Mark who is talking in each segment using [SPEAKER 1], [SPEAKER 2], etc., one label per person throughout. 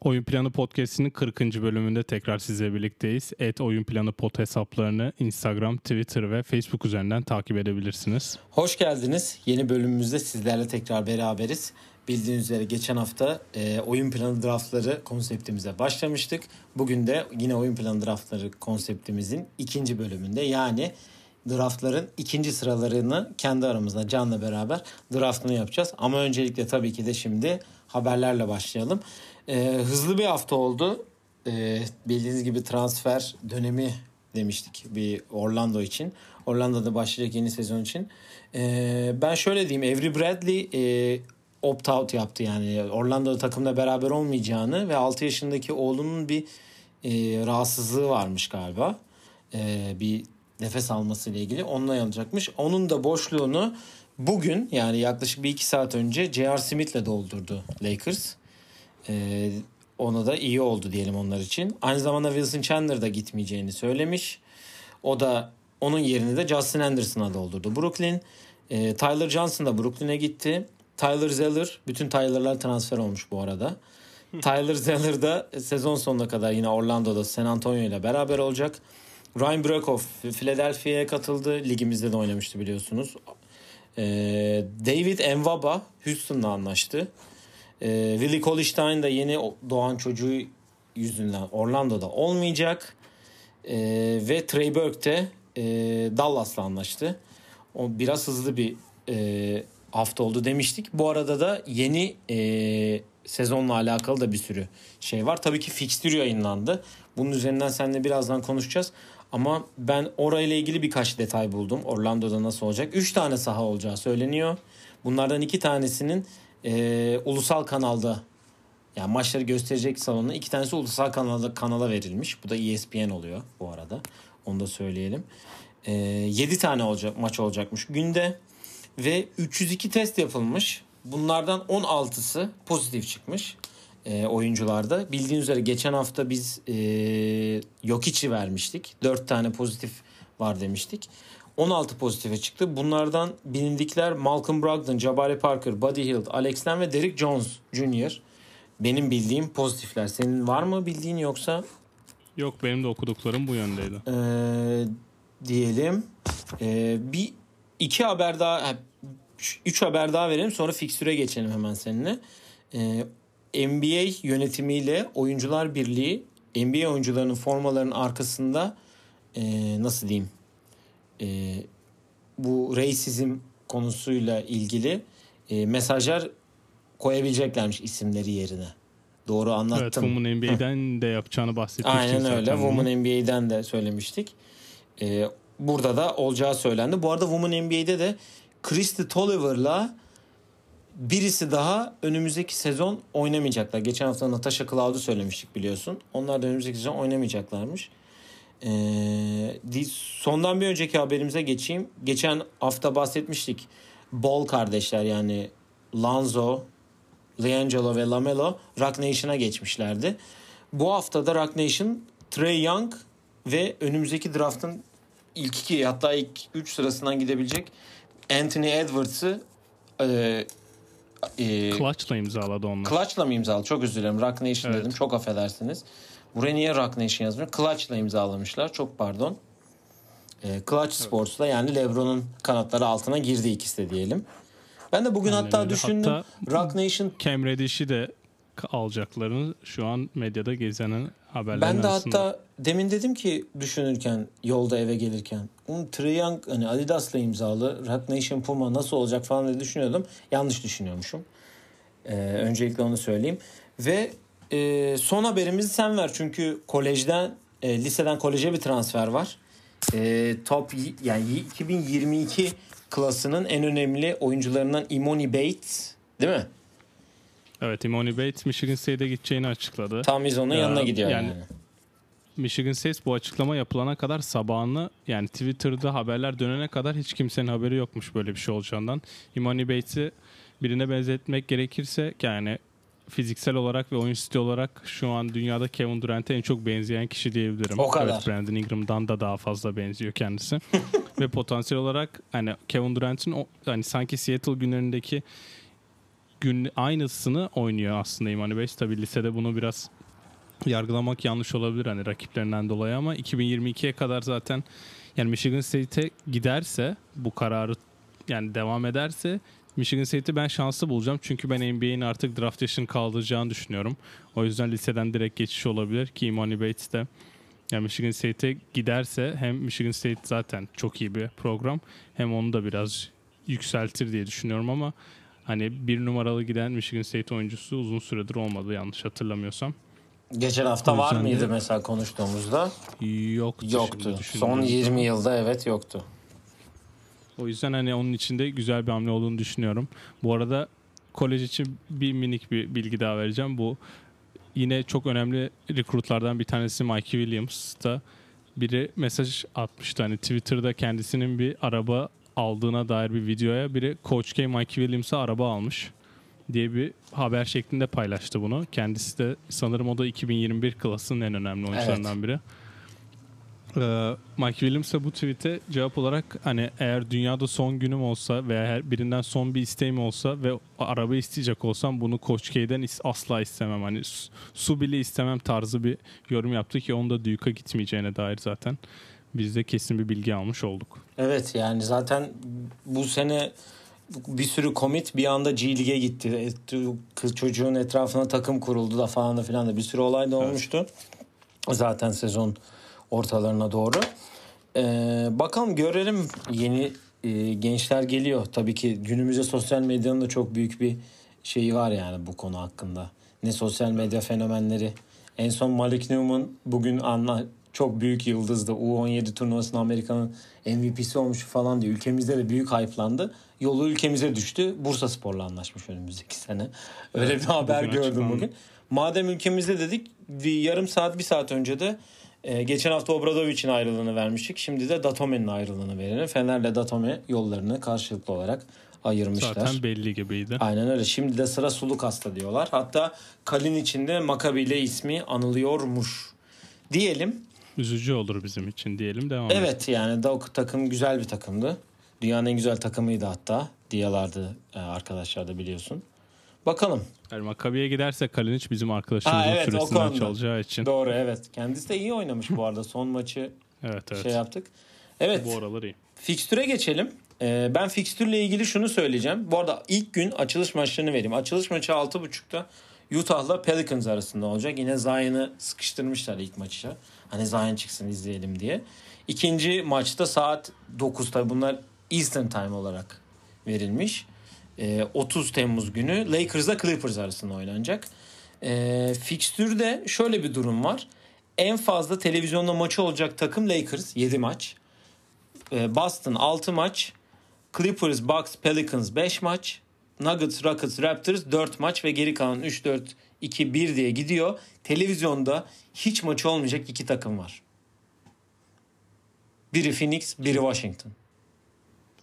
[SPEAKER 1] Oyun Planı Podcast'inin 40. bölümünde tekrar sizle birlikteyiz. Et Oyun Planı Pod hesaplarını Instagram, Twitter ve Facebook üzerinden takip edebilirsiniz.
[SPEAKER 2] Hoş geldiniz. Yeni bölümümüzde sizlerle tekrar beraberiz. Bildiğiniz üzere geçen hafta e, oyun planı draftları konseptimize başlamıştık. Bugün de yine oyun planı draftları konseptimizin ikinci bölümünde yani draftların ikinci sıralarını kendi aramızda Can'la beraber draftını yapacağız. Ama öncelikle tabii ki de şimdi haberlerle başlayalım. E, hızlı bir hafta oldu. E, bildiğiniz gibi transfer dönemi demiştik bir Orlando için. Orlando'da başlayacak yeni sezon için. E, ben şöyle diyeyim Avery Bradley e, opt-out yaptı yani Orlando'da takımda beraber olmayacağını ve 6 yaşındaki oğlunun bir e, rahatsızlığı varmış galiba. E, bir nefes alması ile ilgili onunla alacakmış. Onun da boşluğunu bugün yani yaklaşık bir iki saat önce J.R. Smith'le doldurdu Lakers. E, ona da iyi oldu diyelim onlar için. Aynı zamanda Wilson Chandler da gitmeyeceğini söylemiş. O da onun yerini de Justin Anderson'a doldurdu. Brooklyn. E, Tyler Johnson da Brooklyn'e gitti. Tyler Zeller, bütün Tyler'lar transfer olmuş bu arada. Tyler Zeller da sezon sonuna kadar yine Orlando'da San Antonio ile beraber olacak. Ryan Broekhoff Philadelphia'ya katıldı. Ligimizde de oynamıştı biliyorsunuz. Ee, David Envaba Houston'la anlaştı. Ee, Willie Colistein da yeni doğan çocuğu yüzünden Orlando'da olmayacak. Ee, ve Trey Burke de e, Dallas'la anlaştı. O biraz hızlı bir e, hafta oldu demiştik. Bu arada da yeni e, sezonla alakalı da bir sürü şey var. Tabii ki fixture yayınlandı. Bunun üzerinden seninle birazdan konuşacağız. Ama ben orayla ilgili birkaç detay buldum. Orlando'da nasıl olacak? 3 tane saha olacağı söyleniyor. Bunlardan iki tanesinin e, ulusal kanalda yani maçları gösterecek salonun iki tanesi ulusal kanalda kanala verilmiş. Bu da ESPN oluyor bu arada. Onu da söyleyelim. E, 7 tane olacak maç olacakmış günde ve 302 test yapılmış. Bunlardan 16'sı pozitif çıkmış e, oyuncularda. Bildiğiniz üzere geçen hafta biz e, Jokic'i vermiştik. 4 tane pozitif var demiştik. 16 pozitife çıktı. Bunlardan bilindikler Malcolm Brogdon, Jabari Parker, Buddy Hield, Alex Len ve Derrick Jones Jr. Benim bildiğim pozitifler. Senin var mı bildiğin yoksa?
[SPEAKER 1] Yok benim de okuduklarım bu yöndeydi.
[SPEAKER 2] Ee, diyelim. Ee, bir iki haber daha üç haber daha verelim sonra fikstüre geçelim hemen seninle. Ee, NBA yönetimiyle Oyuncular Birliği NBA oyuncularının formalarının arkasında e, nasıl diyeyim e, bu racism konusuyla ilgili e, mesajlar koyabileceklermiş isimleri yerine. Doğru anlattım. Evet,
[SPEAKER 1] Women NBA'den de yapacağını bahsetmiştik.
[SPEAKER 2] Aynen öyle. Women NBA'den de söylemiştik. Ee, burada da olacağı söylendi. Bu arada Women NBA'de de Christy Tolliver'la birisi daha önümüzdeki sezon oynamayacaklar. Geçen hafta Natasha Cloud'u söylemiştik biliyorsun. Onlar da önümüzdeki sezon oynamayacaklarmış. Ee, sondan bir önceki haberimize geçeyim. Geçen hafta bahsetmiştik. Ball kardeşler yani Lanzo, Leangelo ve Lamelo Rock Nation'a geçmişlerdi. Bu hafta da Rock Nation Trey Young ve önümüzdeki draftın ilk iki hatta ilk üç sırasından gidebilecek Anthony Edwards'ı e,
[SPEAKER 1] e, Clutch'la imzaladı onlar.
[SPEAKER 2] Clutch'la mı imzaladı? Çok özür dilerim. Rock Nation evet. dedim. Çok affedersiniz. Buraya niye Rock Nation yazmıyor? Clutch'la imzalamışlar. Çok pardon. E, Clutch evet. Sports'la yani LeBron'un kanatları altına girdi ikisi de diyelim. Ben de bugün Aynen hatta öyle. düşündüm. Hatta Rock Nation
[SPEAKER 1] Cam Reddish'i de alacaklarını şu an medyada gezenen haberler
[SPEAKER 2] Ben de arasında. hatta demin dedim ki düşünürken yolda eve gelirken um, Triang hani Adidas'la imzalı Rock Nation Puma nasıl olacak falan diye düşünüyordum. Yanlış düşünüyormuşum. Ee, öncelikle onu söyleyeyim. Ve e, son haberimizi sen ver çünkü kolejden e, liseden koleje bir transfer var. E, top yani 2022 klasının en önemli oyuncularından Imoni Bates değil mi?
[SPEAKER 1] Evet Imoni Bates Michigan State'e gideceğini açıkladı.
[SPEAKER 2] Tam Izon'un ee, yanına gidiyor yani. yani.
[SPEAKER 1] Michigan State bu açıklama yapılana kadar sabahını yani Twitter'da haberler dönene kadar hiç kimsenin haberi yokmuş böyle bir şey olacağından. Imoni Bates'i birine benzetmek gerekirse yani fiziksel olarak ve oyun stili olarak şu an dünyada Kevin Durant'e en çok benzeyen kişi diyebilirim.
[SPEAKER 2] O kadar.
[SPEAKER 1] Evet, Brandon Ingram'dan da daha fazla benziyor kendisi. ve potansiyel olarak hani Kevin Durant'in hani sanki Seattle günlerindeki gün aynısını oynuyor aslında Imani Bey. Tabii lisede bunu biraz yargılamak yanlış olabilir hani rakiplerinden dolayı ama 2022'ye kadar zaten yani Michigan State'e giderse bu kararı yani devam ederse Michigan State'i ben şanslı bulacağım. Çünkü ben NBA'in artık draft yaşını kaldıracağını düşünüyorum. O yüzden liseden direkt geçiş olabilir ki Imani Bates de yani Michigan State'e giderse hem Michigan State zaten çok iyi bir program hem onu da biraz yükseltir diye düşünüyorum ama hani bir numaralı giden Michigan State oyuncusu uzun süredir olmadı yanlış hatırlamıyorsam.
[SPEAKER 2] Geçen hafta var mıydı
[SPEAKER 1] de-
[SPEAKER 2] mesela konuştuğumuzda?
[SPEAKER 1] Yoktu.
[SPEAKER 2] Yoktu. Son
[SPEAKER 1] düşündüğümde.
[SPEAKER 2] 20 yılda evet yoktu.
[SPEAKER 1] O yüzden hani onun içinde güzel bir hamle olduğunu düşünüyorum. Bu arada kolej için bir minik bir bilgi daha vereceğim. Bu yine çok önemli rekrutlardan bir tanesi Mikey Williams da biri mesaj atmıştı. Hani Twitter'da kendisinin bir araba aldığına dair bir videoya biri Coach K Mikey Williams'a araba almış diye bir haber şeklinde paylaştı bunu. Kendisi de sanırım o da 2021 klasının en önemli oyuncularından biri. Ee, Mike Williams da bu tweet'e cevap olarak hani eğer dünyada son günüm olsa veya her birinden son bir isteğim olsa ve araba isteyecek olsam bunu Coach K'den is- asla istemem. Hani su, su bile istemem tarzı bir yorum yaptı ki onda Duke'a gitmeyeceğine dair zaten biz de kesin bir bilgi almış olduk.
[SPEAKER 2] Evet yani zaten bu sene bir sürü komit bir anda G Lig'e gitti. Et- Kız çocuğun etrafına takım kuruldu da falan da filan da bir sürü olay da
[SPEAKER 1] Evet.
[SPEAKER 2] olmuştu. Zaten sezon ortalarına doğru. Ee, bakalım görelim yeni e, gençler geliyor. Tabii ki günümüzde sosyal medyanın da çok büyük bir şeyi var yani bu konu hakkında. Ne sosyal medya fenomenleri. En son Malik Newman bugün anla çok büyük yıldızdı. U17 turnuvasında Amerika'nın MVP'si olmuş falan diye. Ülkemizde de büyük hype'landı. Yolu ülkemize düştü. Bursa Spor'la anlaşmış önümüzdeki sene. Öyle
[SPEAKER 1] Evet,
[SPEAKER 2] bir haber
[SPEAKER 1] bugün
[SPEAKER 2] gördüm
[SPEAKER 1] açıklandı.
[SPEAKER 2] bugün. Madem ülkemizde dedik bir yarım saat bir saat önce de e, geçen hafta Obradovic'in ayrılığını vermiştik. Şimdi de Datome'nin ayrılığını verelim. Fener'le Datome yollarını karşılıklı olarak ayırmışlar.
[SPEAKER 1] Zaten belli gibiydi.
[SPEAKER 2] Aynen öyle. Şimdi de sıra Sulukas'ta diyorlar. Hatta Kalin içinde Makabi ile ismi anılıyormuş. Diyelim.
[SPEAKER 1] Üzücü olur bizim için diyelim devam edelim.
[SPEAKER 2] Evet yani da o takım güzel bir takımdı. Dünyanın en güzel takımıydı hatta. Diyalardı e, arkadaşlar da biliyorsun. Bakalım.
[SPEAKER 1] Yani Makabi'ye giderse Kalinic bizim arkadaşımızın
[SPEAKER 2] Ha, evet,
[SPEAKER 1] süresinden çalacağı için.
[SPEAKER 2] Doğru evet. Kendisi de iyi oynamış bu arada. Son maçı
[SPEAKER 1] Evet evet.
[SPEAKER 2] şey yaptık. Evet.
[SPEAKER 1] Bu aralar iyi.
[SPEAKER 2] Fikstüre geçelim. Ee, ben fikstürle ilgili şunu söyleyeceğim. Bu arada ilk gün açılış maçlarını vereyim. Açılış maçı 6.30'da Utah'la Pelicans arasında olacak. Yine Zion'ı sıkıştırmışlar ilk maçta. Hani Zion çıksın izleyelim diye. İkinci maçta saat 9'da bunlar Eastern Time olarak verilmiş. Ee, 30 Temmuz günü Lakers'la Clippers arasında oynanacak. Ee, fikstürde şöyle bir durum var. En fazla televizyonda maçı olacak takım Lakers 7 maç. Ee, Boston 6 maç. Clippers, Bucks, Pelicans 5 maç. Nuggets, Rockets, Raptors 4 maç ve geri kalan 3, 4, 2, 1 diye gidiyor. Televizyonda hiç maçı olmayacak iki takım var. Biri Phoenix, biri Washington.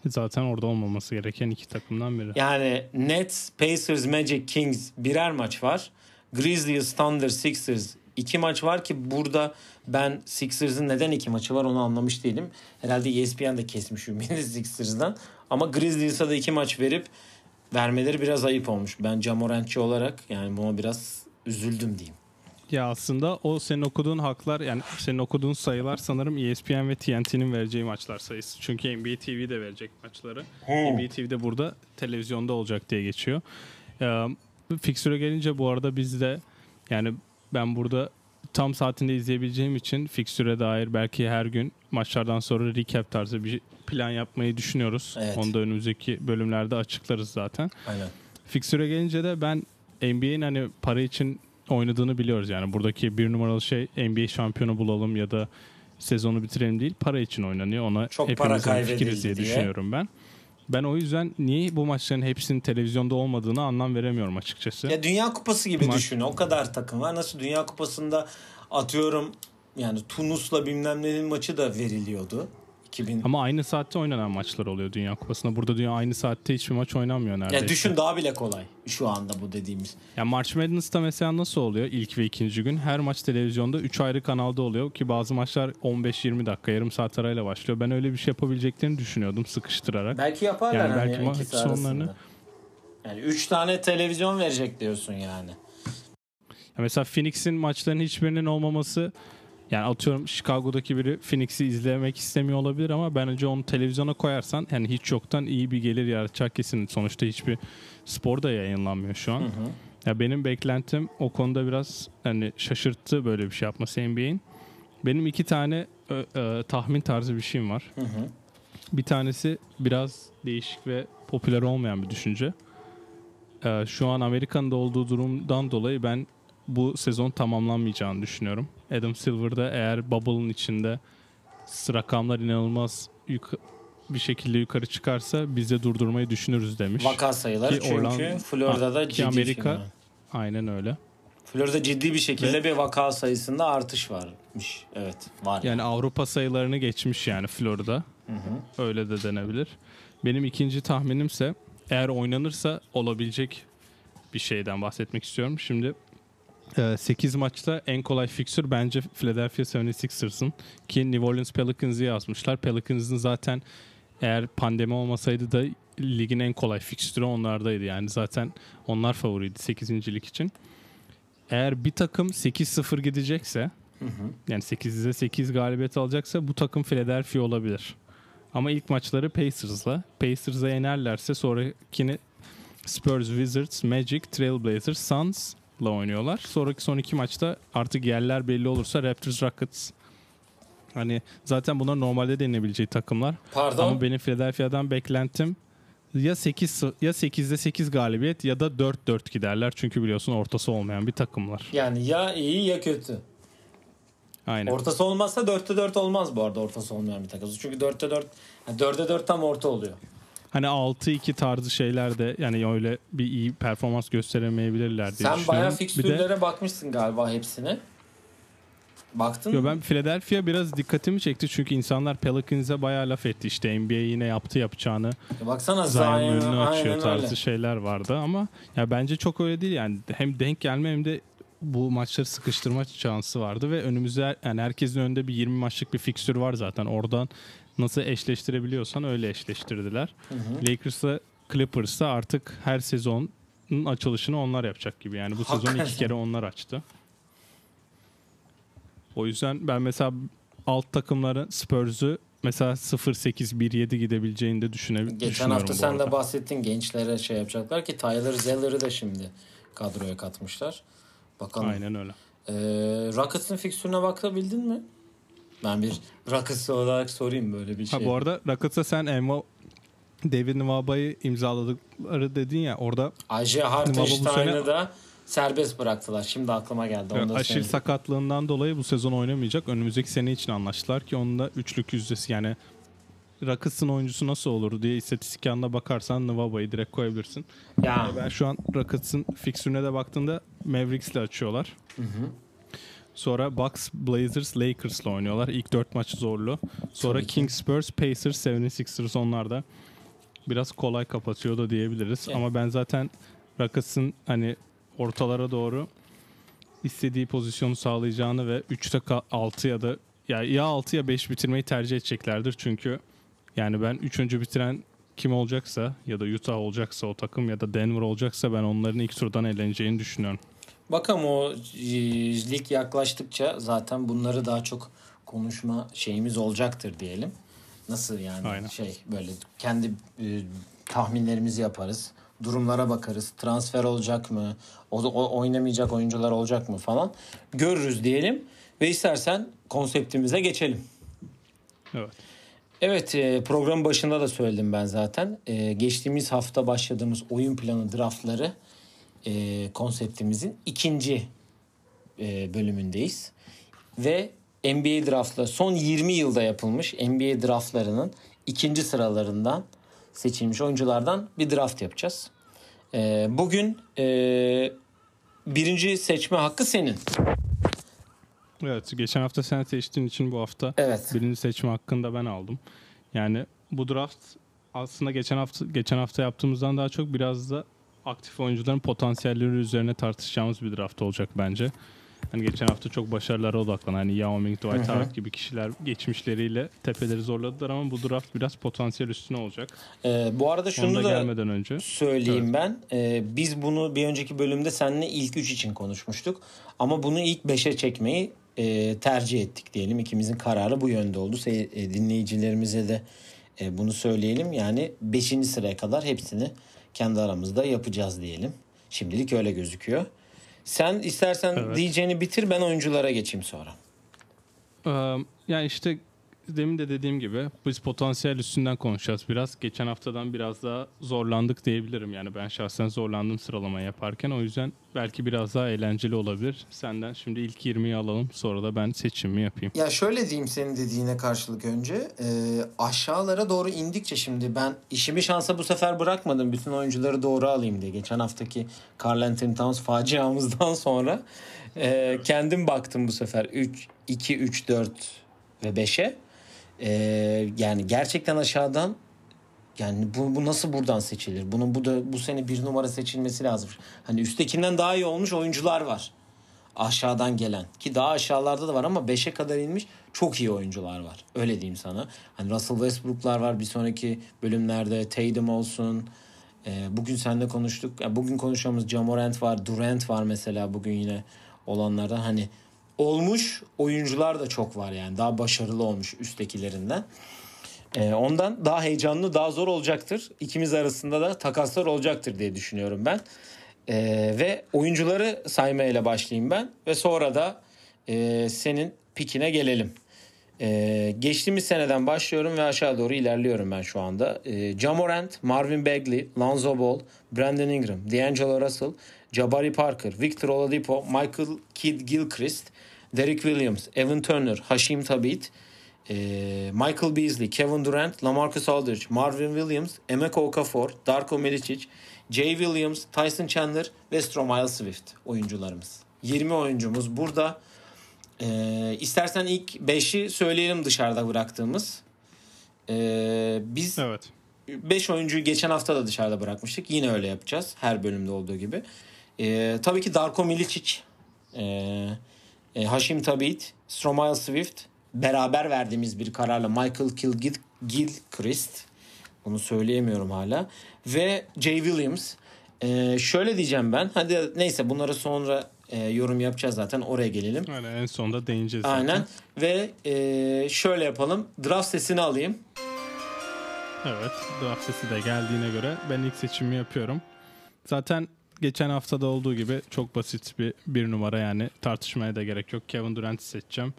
[SPEAKER 1] Zaten orada olmaması gereken iki takımdan biri.
[SPEAKER 2] Yani Nets, Pacers, Magic, Kings birer maç var. Grizzlies, Thunder, Sixers iki maç var ki burada ben Sixers'ın neden iki maçı var onu anlamış değilim. Herhalde ESPN de kesmiş ümidi Sixers'dan. Ama Grizzlies'a da iki maç verip vermeleri biraz ayıp olmuş. Ben Camorantçı olarak yani buna biraz üzüldüm diyeyim.
[SPEAKER 1] Ya aslında o senin okuduğun haklar yani senin okuduğun sayılar sanırım ESPN ve TNT'nin vereceği maçlar sayısı. Çünkü NBA TV de verecek maçları. NBA TV'de burada televizyonda olacak diye geçiyor. Ee, Fixture'a gelince bu arada biz de yani ben burada tam saatinde izleyebileceğim için Fixture'e dair belki her gün maçlardan sonra recap tarzı bir plan yapmayı düşünüyoruz.
[SPEAKER 2] Evet.
[SPEAKER 1] Onu da önümüzdeki bölümlerde açıklarız zaten.
[SPEAKER 2] Aynen.
[SPEAKER 1] Fixture'e gelince de ben NBA'in hani para için oynadığını biliyoruz yani. Buradaki bir numaralı şey NBA şampiyonu bulalım ya da sezonu bitirelim değil. Para için oynanıyor. Ona
[SPEAKER 2] Çok para kaybedildi
[SPEAKER 1] diye
[SPEAKER 2] diye.
[SPEAKER 1] düşünüyorum ben. Ben o yüzden niye bu maçların hepsinin televizyonda olmadığını anlam veremiyorum açıkçası.
[SPEAKER 2] Ya Dünya Kupası gibi
[SPEAKER 1] Maç-
[SPEAKER 2] düşün. O kadar takım var. Nasıl Dünya Kupası'nda atıyorum yani Tunus'la bilmem nenin maçı da veriliyordu. 2000
[SPEAKER 1] Ama aynı saatte oynanan maçlar oluyor Dünya Kupası'nda. Burada dünya aynı saatte hiçbir maç oynanmıyor neredeyse.
[SPEAKER 2] ya düşün daha bile kolay şu anda bu dediğimiz.
[SPEAKER 1] Ya March Madness'ta mesela nasıl oluyor ilk ve ikinci gün? Her maç televizyonda 3 ayrı kanalda oluyor ki bazı maçlar 15-20 dakika yarım saat arayla başlıyor. Ben öyle bir şey yapabileceklerini düşünüyordum sıkıştırarak.
[SPEAKER 2] Belki yaparlar
[SPEAKER 1] Yani
[SPEAKER 2] hani
[SPEAKER 1] belki maç
[SPEAKER 2] ikisi
[SPEAKER 1] sonlarını-.
[SPEAKER 2] Yani 3 tane televizyon verecek diyorsun yani.
[SPEAKER 1] Ya mesela Phoenix'in maçlarının hiçbirinin olmaması yani atıyorum Chicago'daki biri Phoenix'i izlemek istemiyor olabilir ama bence onu televizyona koyarsan yani hiç yoktan iyi bir gelir yaratacak kesin. Sonuçta hiçbir spor da yayınlanmıyor şu an.
[SPEAKER 2] Hı hı.
[SPEAKER 1] Ya benim beklentim o konuda biraz hani şaşırttı böyle bir şey yapması NBA'in. Benim iki tane ö, ö, tahmin tarzı bir şeyim var.
[SPEAKER 2] Hı hı.
[SPEAKER 1] Bir tanesi biraz değişik ve popüler olmayan bir düşünce. Ee, şu an Amerika'nın da olduğu durumdan dolayı ben bu sezon tamamlanmayacağını düşünüyorum. Adam Silver'da eğer bubble'ın içinde rakamlar inanılmaz yuk- bir şekilde yukarı çıkarsa biz de durdurmayı düşünürüz demiş.
[SPEAKER 2] Vaka sayıları
[SPEAKER 1] Ki
[SPEAKER 2] çünkü
[SPEAKER 1] Orlando-
[SPEAKER 2] Florida'da
[SPEAKER 1] ki
[SPEAKER 2] ciddi
[SPEAKER 1] Amerika-
[SPEAKER 2] Amerika...
[SPEAKER 1] Aynen öyle.
[SPEAKER 2] Florida ciddi bir şekilde
[SPEAKER 1] Ve-
[SPEAKER 2] bir vaka sayısında artış varmış. Evet var.
[SPEAKER 1] Yani Avrupa sayılarını geçmiş yani Florida.
[SPEAKER 2] Hı hı.
[SPEAKER 1] Öyle de denebilir. Benim ikinci tahminimse eğer oynanırsa olabilecek bir şeyden bahsetmek istiyorum. Şimdi 8 maçta en kolay fixture bence Philadelphia 76ers'ın ki New Orleans Pelicans'ı yazmışlar. Pelicans'ın zaten eğer pandemi olmasaydı da ligin en kolay fixture'ı onlardaydı. Yani zaten onlar favoriydi 8. lig için. Eğer bir takım 8-0 gidecekse
[SPEAKER 2] Hı hı.
[SPEAKER 1] yani 8'de 8 galibiyet alacaksa bu takım Philadelphia olabilir. Ama ilk maçları Pacers'la. Pacers'a yenerlerse sonrakini Spurs, Wizards, Magic, Trailblazers, Suns'la oynuyorlar. Sonraki son iki maçta artık yerler belli olursa Raptors, Rockets. Hani zaten bunlar normalde denilebileceği takımlar.
[SPEAKER 2] Pardon.
[SPEAKER 1] Ama benim Philadelphia'dan beklentim ya 8 ya 8'de 8 galibiyet ya da 4-4 giderler. Çünkü biliyorsun ortası olmayan bir takımlar.
[SPEAKER 2] Yani ya iyi ya kötü.
[SPEAKER 1] Aynen.
[SPEAKER 2] Ortası olmazsa 4'te 4 olmaz bu arada ortası olmayan bir takım. Çünkü 4'te 4 yani 4'e 4 tam orta oluyor.
[SPEAKER 1] Hani 6-2 tarzı şeyler de yani öyle bir iyi performans gösteremeyebilirler diye
[SPEAKER 2] Sen bayağı
[SPEAKER 1] düşünüyorum. Bir de
[SPEAKER 2] fikstürlere bakmışsın galiba hepsine. Baktın
[SPEAKER 1] Yo,
[SPEAKER 2] mı?
[SPEAKER 1] ben Philadelphia biraz dikkatimi çekti çünkü insanlar Pelicans'e bayağı laf etti. İşte NBA yine yaptı yapacağını.
[SPEAKER 2] Ya Baksana
[SPEAKER 1] Zion önünü açıyor tarzı
[SPEAKER 2] öyle.
[SPEAKER 1] şeyler vardı ama ya bence çok öyle değil yani. Hem denk gelme hem de bu maçları sıkıştırma şansı vardı ve önümüzde yani herkesin önünde bir 20 maçlık bir fikstür var zaten. Oradan nasıl eşleştirebiliyorsan öyle eşleştirdiler.
[SPEAKER 2] Hı hı.
[SPEAKER 1] Lakers'la Clippers'ta artık her sezonun açılışını onlar yapacak gibi. Yani bu sezon iki kere onlar açtı. O yüzden ben mesela alt takımların Spurs'u mesela 0-8-1-7 gidebileceğini de düşüne-
[SPEAKER 2] Geçen hafta sen
[SPEAKER 1] arada.
[SPEAKER 2] de bahsettin gençlere şey yapacaklar ki Tyler Zeller'ı da şimdi kadroya katmışlar. Bakalım.
[SPEAKER 1] Aynen öyle.
[SPEAKER 2] Ee, Rockets'ın fikstürüne bakabildin mi? Ben bir Rockets olarak sorayım böyle bir şey.
[SPEAKER 1] Ha bu arada Rockets'a sen Emma David Nwaba'yı imzaladıkları dedin ya orada bu
[SPEAKER 2] Hartenstein'ı da serbest bıraktılar. Şimdi aklıma geldi. Onu da
[SPEAKER 1] aşil
[SPEAKER 2] söyleyeyim.
[SPEAKER 1] sakatlığından dolayı bu sezon oynamayacak. Önümüzdeki sene için anlaştılar ki onun da üçlük yüzdesi yani Rockets'ın oyuncusu nasıl olur diye istatistik yanına bakarsan Nwaba'yı direkt koyabilirsin.
[SPEAKER 2] Ya.
[SPEAKER 1] Ben şu an Rockets'ın fikstürüne de baktığımda Mavericks'le açıyorlar.
[SPEAKER 2] Hı hı.
[SPEAKER 1] Sonra Bucks, Blazers, Lakers'la oynuyorlar. İlk dört maç zorlu. Sonra. Kings, Spurs, Pacers, 76ers onlar da biraz kolay kapatıyor da diyebiliriz.
[SPEAKER 2] Evet.
[SPEAKER 1] Ama ben zaten Rockets'ın hani ortalara doğru istediği pozisyonu sağlayacağını ve 3'te 6 ya da ya ya 6 ya 5 bitirmeyi tercih edeceklerdir. Çünkü yani ben 3. bitiren kim olacaksa ya da Utah olacaksa o takım ya da Denver olacaksa ben onların ilk turdan eğleneceğini düşünüyorum.
[SPEAKER 2] Bakalım o lig yaklaştıkça zaten bunları daha çok konuşma şeyimiz olacaktır diyelim. Nasıl yani
[SPEAKER 1] Aynen.
[SPEAKER 2] şey böyle kendi e, tahminlerimizi yaparız. Durumlara bakarız. Transfer olacak mı? O, o oynamayacak oyuncular olacak mı falan. Görürüz diyelim ve istersen konseptimize geçelim.
[SPEAKER 1] Evet.
[SPEAKER 2] Evet e, programın başında da söyledim ben zaten. E, geçtiğimiz hafta başladığımız oyun planı draftları e, konseptimizin ikinci e, bölümündeyiz. Ve NBA draftları son 20 yılda yapılmış NBA draftlarının ikinci sıralarından seçilmiş oyunculardan bir draft yapacağız. E, bugün e, birinci seçme hakkı senin.
[SPEAKER 1] Evet geçen hafta sen seçtiğin için bu hafta
[SPEAKER 2] Evet.
[SPEAKER 1] birinci seçme hakkında ben aldım. Yani bu draft aslında geçen hafta geçen hafta yaptığımızdan daha çok biraz da aktif oyuncuların potansiyelleri üzerine tartışacağımız bir draft olacak bence. Hani geçen hafta çok başarılara odaklanan hani Yao Ming, Dwight. Howard gibi kişiler geçmişleriyle tepeleri zorladılar ama bu draft biraz potansiyel üstüne olacak.
[SPEAKER 2] Ee, bu arada şunu
[SPEAKER 1] da
[SPEAKER 2] da
[SPEAKER 1] gelmeden önce.
[SPEAKER 2] söyleyeyim ben. Ee, biz bunu bir önceki bölümde seninle ilk 3 için konuşmuştuk. Ama bunu ilk 5'e çekmeyi e, tercih ettik diyelim. İkimizin kararı bu yönde oldu. Se- e, dinleyicilerimize de e, bunu söyleyelim. Yani 5. sıraya kadar hepsini kendi aramızda yapacağız diyelim. Şimdilik öyle gözüküyor. Sen istersen
[SPEAKER 1] Evet.
[SPEAKER 2] diyeceğini bitir ben oyunculara geçeyim sonra.
[SPEAKER 1] Ee, yani işte demin de dediğim gibi biz potansiyel üstünden konuşacağız biraz. Geçen haftadan biraz daha zorlandık diyebilirim. Yani ben şahsen zorlandım sıralama yaparken. O yüzden belki biraz daha eğlenceli olabilir. Senden şimdi ilk 20'yi alalım sonra da ben seçimimi yapayım.
[SPEAKER 2] Ya şöyle diyeyim senin dediğine karşılık önce e, aşağılara doğru indikçe şimdi ben işimi şansa bu sefer bırakmadım bütün oyuncuları doğru alayım diye geçen haftaki Carl Anthony Towns faciamızdan sonra e, kendim baktım bu sefer 3 2 3 4 ve 5'e E, yani gerçekten aşağıdan yani bu, bu nasıl buradan seçilir? Bunun bu da bu sene bir numara seçilmesi lazım. Hani üsttekinden daha iyi olmuş oyuncular var aşağıdan gelen ki daha aşağılarda da var ama 5'e kadar inmiş çok iyi oyuncular var. Öyle diyeyim sana. Hani Russell Westbrook'lar var bir sonraki bölümlerde Tatum olsun. Ee, bugün seninle konuştuk. Yani bugün konuşacağımız Jamorant var, Durant var mesela bugün yine olanlardan. Hani olmuş oyuncular da çok var yani. Daha başarılı olmuş üsttekilerinden. Ee, ondan daha heyecanlı, daha zor olacaktır. İkimiz arasında da takaslar olacaktır diye düşünüyorum ben. Ee, ve oyuncuları saymayla başlayayım ben ve sonra da e, senin pikine gelelim. Ee, geçtiğimiz seneden başlıyorum ve aşağı doğru ilerliyorum ben şu anda. Ee, Jamorant, Marvin Bagley, Lonzo Ball, Brandon Ingram, D'Angelo Russell, Jabari Parker, Victor Oladipo, Michael Kidd Gilchrist, Derek Williams, Evan Turner, Hashim Tabit, e, Michael Beasley, Kevin Durant, LaMarcus Aldridge, Marvin Williams, Emeka Okafor, Darko Milicic, Jay Williams, Tyson Chandler ve Stromile Swift oyuncularımız. 20 oyuncumuz burada. Ee, istersen ilk 5'i söyleyelim dışarıda bıraktığımız. Ee, biz
[SPEAKER 1] Evet.
[SPEAKER 2] 5 oyuncuyu geçen hafta da dışarıda bırakmıştık. Yine öyle yapacağız. Her bölümde olduğu gibi. Ee, tabii ki Darko Milicic, ee, e, Hashim Tabit, Stromile Swift beraber verdiğimiz bir kararla Michael Kilgid Gilchrist onu söyleyemiyorum hala ve Jay Williams. Ee, şöyle diyeceğim ben. Hadi neyse bunları sonra e, yorum yapacağız zaten. Oraya gelelim.
[SPEAKER 1] Öyle en sonunda değineceğiz zaten.
[SPEAKER 2] Aynen. Ve e, şöyle yapalım. Draft sesini alayım.
[SPEAKER 1] Evet. Draft sesi de geldiğine göre ben ilk seçimi yapıyorum. Zaten geçen haftada olduğu gibi çok basit bir bir numara yani tartışmaya da gerek yok. Kevin Durant'i seçeceğim.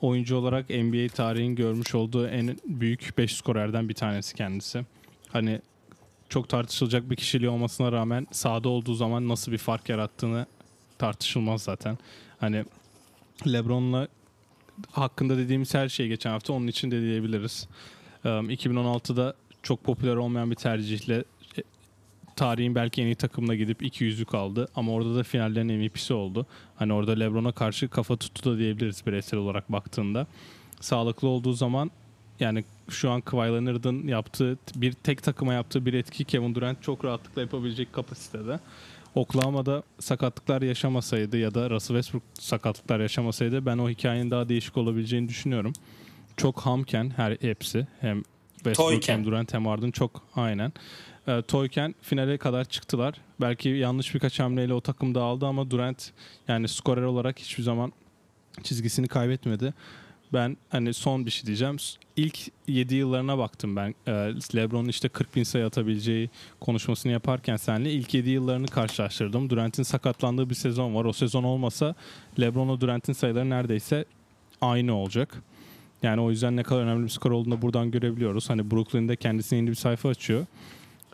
[SPEAKER 1] Oyuncu olarak NBA tarihin görmüş olduğu en büyük 5 skorerden bir tanesi kendisi. Hani çok tartışılacak bir kişiliği olmasına rağmen sahada olduğu zaman nasıl bir fark yarattığını tartışılmaz zaten. Hani LeBron'la hakkında dediğimiz her şey geçen hafta onun için de diyebiliriz. Ee, 2016'da çok popüler olmayan bir tercihle tarihin belki en iyi takımına gidip 200'lük aldı ama orada da finallerin MVP'si oldu. Hani orada LeBron'a karşı kafa tuttu da diyebiliriz bireysel olarak baktığında. Sağlıklı olduğu zaman yani şu an Kawhi Leonard'ın yaptığı bir tek takıma yaptığı bir etki Kevin Durant çok rahatlıkla yapabilecek kapasitede. Oklahoma'da sakatlıklar yaşamasaydı ya da Russell Westbrook sakatlıklar yaşamasaydı ben o hikayenin daha değişik olabileceğini düşünüyorum. Çok hamken her hepsi hem Westbrook
[SPEAKER 2] Toyken.
[SPEAKER 1] hem Durant hem Harden çok aynen. E, Toyken finale kadar çıktılar. Belki yanlış birkaç hamleyle o takım dağıldı ama Durant yani skorer olarak hiçbir zaman çizgisini kaybetmedi. Ben hani son bir şey diyeceğim. İlk 7 yıllarına baktım ben. Ee, LeBron'un işte 40 bin sayı atabileceği konuşmasını yaparken senle ilk 7 yıllarını karşılaştırdım. Durant'in sakatlandığı bir sezon var. O sezon olmasa LeBron'la Durant'in sayıları neredeyse aynı olacak. Yani o yüzden ne kadar önemli bir skor olduğunu da buradan görebiliyoruz. Hani Brooklyn'de kendisine yeni bir sayfa açıyor.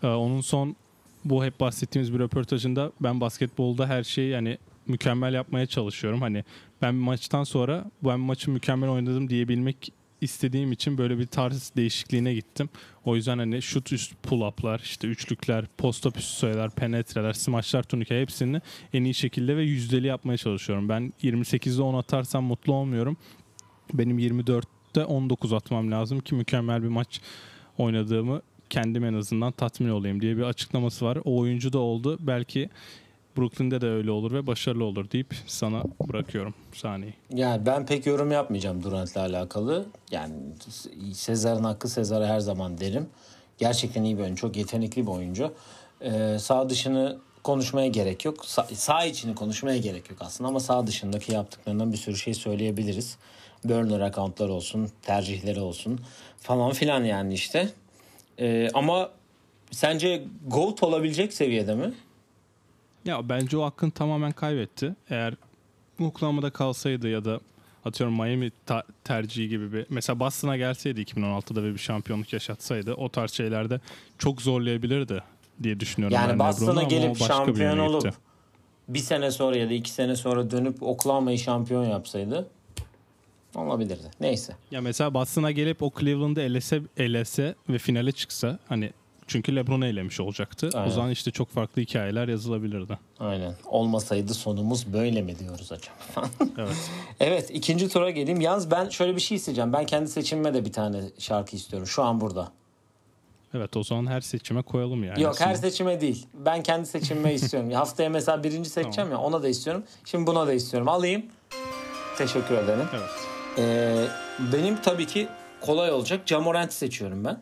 [SPEAKER 1] Ee, onun son bu hep bahsettiğimiz bir röportajında ben basketbolda her şeyi yani mükemmel yapmaya çalışıyorum. Hani ben maçtan sonra ben maçı mükemmel oynadım diyebilmek istediğim için böyle bir tarz değişikliğine gittim. O yüzden hani şut üst pull-up'lar, işte üçlükler, post-up üstü sayılar, penetreler, smaçlar, turnike hepsini en iyi şekilde ve yüzdeli yapmaya çalışıyorum. Ben 28'de 10 atarsam mutlu olmuyorum. Benim 24'te 19 atmam lazım ki mükemmel bir maç oynadığımı kendim en azından tatmin olayım diye bir açıklaması var. O oyuncu da oldu. Belki Brooklyn'de de öyle olur ve başarılı olur deyip sana bırakıyorum sahneyi.
[SPEAKER 2] Yani ben pek yorum yapmayacağım Durant'la alakalı. Yani Sezar'ın hakkı Sezar'a her zaman derim. Gerçekten iyi bir oyuncu. Çok yetenekli bir oyuncu. Ee, sağ dışını konuşmaya gerek yok. Sa- sağ içini konuşmaya gerek yok aslında ama sağ dışındaki yaptıklarından bir sürü şey söyleyebiliriz. Burner accountlar olsun, tercihleri olsun falan filan yani işte. Ee, ama sence GOAT olabilecek seviyede mi?
[SPEAKER 1] Ya bence o hakkını tamamen kaybetti. Eğer Oklahoma'da kalsaydı ya da atıyorum Miami ta- tercihi gibi bir mesela Boston'a gelseydi 2016'da ve bir şampiyonluk yaşatsaydı o tarz şeylerde çok zorlayabilirdi diye düşünüyorum.
[SPEAKER 2] Yani Boston'a gelip
[SPEAKER 1] bir
[SPEAKER 2] şampiyon
[SPEAKER 1] yöne
[SPEAKER 2] olup
[SPEAKER 1] gitti.
[SPEAKER 2] bir sene sonra ya da iki sene sonra dönüp Oklahoma'yı şampiyon yapsaydı olabilirdi. Neyse.
[SPEAKER 1] Ya mesela Boston'a gelip o Cleveland'ı elese, elese ve finale çıksa hani çünkü LeBron'u elemiş olacaktı.
[SPEAKER 2] Aynen.
[SPEAKER 1] O zaman işte çok farklı hikayeler yazılabilirdi.
[SPEAKER 2] Aynen. Olmasaydı sonumuz böyle mi diyoruz acaba?
[SPEAKER 1] Evet.
[SPEAKER 2] evet ikinci tura geleyim. Yalnız ben şöyle bir şey isteyeceğim. Ben kendi seçimime de bir tane şarkı istiyorum. Şu an burada.
[SPEAKER 1] Evet o zaman her seçime koyalım yani.
[SPEAKER 2] Yok her seçime değil. Ben kendi seçimime istiyorum. Haftaya mesela birinci seçeceğim ya ona da istiyorum. Şimdi buna da istiyorum. Alayım. Teşekkür ederim.
[SPEAKER 1] Evet.
[SPEAKER 2] Ee, benim tabii ki kolay olacak. Jamorant seçiyorum ben.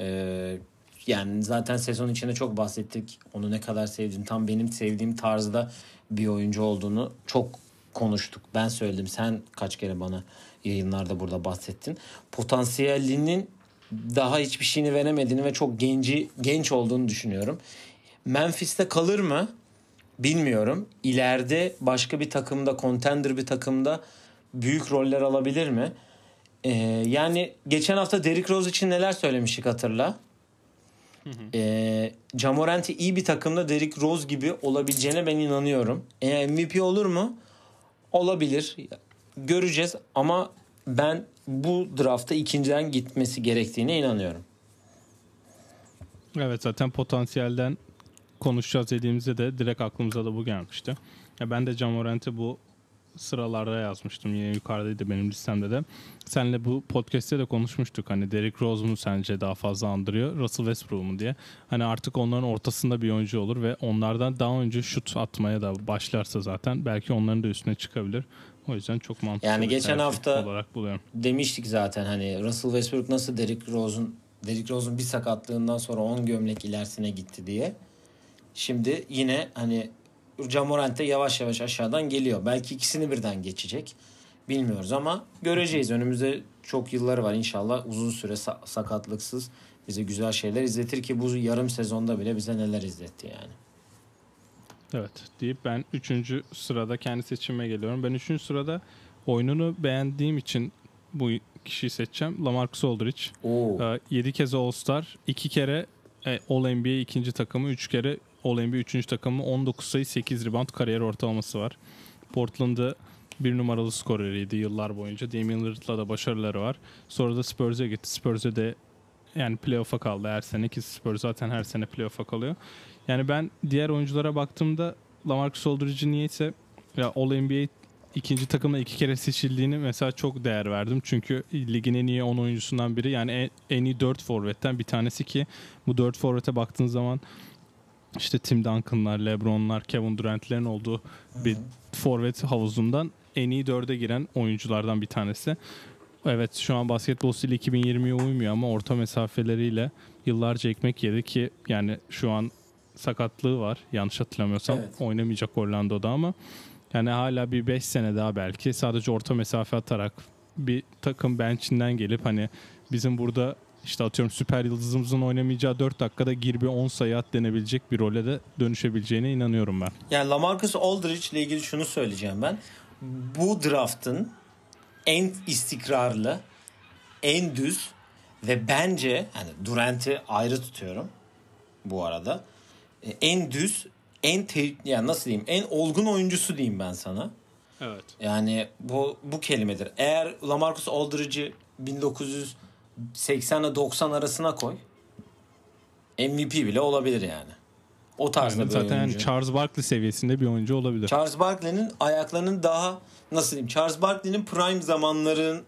[SPEAKER 2] Ee, yani zaten sezon içinde çok bahsettik. Onu ne kadar sevdiğim, tam benim sevdiğim tarzda bir oyuncu olduğunu çok konuştuk. Ben söyledim. Sen kaç kere bana yayınlarda burada bahsettin. Potansiyelinin daha hiçbir şeyini veremediğini ve çok genci genç olduğunu düşünüyorum. Memphis'te kalır mı? Bilmiyorum. İleride başka bir takımda, contender bir takımda büyük roller alabilir mi? Ee, yani geçen hafta Derrick Rose için neler söylemiştik hatırla. Ee, Jamorant'i iyi bir takımda Derrick Rose gibi olabileceğine ben inanıyorum. E, MVP olur mu? Olabilir. Göreceğiz ama ben bu draftta ikinciden gitmesi gerektiğine inanıyorum.
[SPEAKER 1] Evet zaten potansiyelden konuşacağız dediğimizde de direkt aklımıza da bu gelmişti. Ya ben de Jamorant'i bu sıralarda yazmıştım. Yine yukarıdaydı benim listemde de. Senle bu podcast'te de konuşmuştuk. Hani Derrick Rose mu sence daha fazla andırıyor? Russell Westbrook mu diye. Hani artık onların ortasında bir oyuncu olur ve onlardan daha önce şut atmaya da başlarsa zaten belki onların da üstüne çıkabilir. O yüzden çok mantıklı
[SPEAKER 2] Yani geçen hafta-
[SPEAKER 1] olarak buluyorum.
[SPEAKER 2] Demiştik zaten hani Russell Westbrook nasıl Derrick Rose'un Derrick Rose'un bir sakatlığından sonra 10 gömlek ilerisine gitti diye. Şimdi yine hani Jamorant de yavaş yavaş aşağıdan geliyor. Belki ikisini birden geçecek. Bilmiyoruz ama göreceğiz. Önümüzde çok yılları var inşallah uzun süre sa- sakatlıksız bize güzel şeyler izletir ki bu yarım sezonda bile bize neler izletti yani.
[SPEAKER 1] Evet deyip ben 3. sırada kendi seçimime geliyorum. Ben 3. sırada oyununu beğendiğim için bu kişiyi seçeceğim. Lamarcus Aldridge.
[SPEAKER 2] Oo.
[SPEAKER 1] 7 kez All-Star, 2 kere e, All-NBA ikinci takımı, 3 kere All-NBA üçüncü takımı, 19 sayı 8 rebound kariyer ortalaması var. Portland'ı bir numaralı skoreriydi yıllar boyunca. Damian Lillard'la da başarıları var. Sonra da Spurs'e gitti. Spurs'e de yani playoff'a kaldı her sene ki Spurs zaten her sene playoff'a kalıyor. Yani ben diğer oyunculara baktığımda Lamarcus Aldridge'i niyeyse ya All-NBA ikinci takımda iki kere seçildiğini mesela çok değer verdim. Çünkü ligin en iyi 10 oyuncusundan biri. Yani en, en iyi 4 forvetten bir tanesi ki bu 4 forvete baktığın zaman işte Tim Duncan'lar, LeBron'lar, Kevin Durant'lerin olduğu bir forvet havuzundan en iyi 4'e giren oyunculardan bir tanesi. Evet şu an basketbol stili 2020'ye uymuyor ama orta mesafeleriyle yıllarca ekmek yedi ki yani şu an sakatlığı var yanlış hatırlamıyorsam
[SPEAKER 2] Evet.
[SPEAKER 1] oynamayacak Orlando'da ama yani hala bir 5 sene daha belki sadece orta mesafe atarak bir takım bench'inden gelip hani bizim burada işte atıyorum süper yıldızımızın oynamayacağı 4 dakikada gir bir 10 sayı at denebilecek bir role de dönüşebileceğine inanıyorum ben.
[SPEAKER 2] Yani Lamarcus Aldridge ile ilgili şunu söyleyeceğim ben. Bu draftın en istikrarlı, en düz ve bence hani Durant'i ayrı tutuyorum bu arada. E, En düz, en te- yani nasıl diyeyim? En olgun oyuncusu diyeyim ben sana.
[SPEAKER 1] Evet.
[SPEAKER 2] Yani bu bu kelimedir. Eğer Lamarcus Aldridge'i 1980 ile 90 arasına koy. MVP bile olabilir yani. O tarzda
[SPEAKER 1] Yani
[SPEAKER 2] bir
[SPEAKER 1] zaten yani
[SPEAKER 2] oyuncu.
[SPEAKER 1] Charles Barkley seviyesinde bir oyuncu olabilir.
[SPEAKER 2] Charles Barkley'nin ayaklarının daha nasıl diyeyim? Charles Barkley'nin prime zamanlarının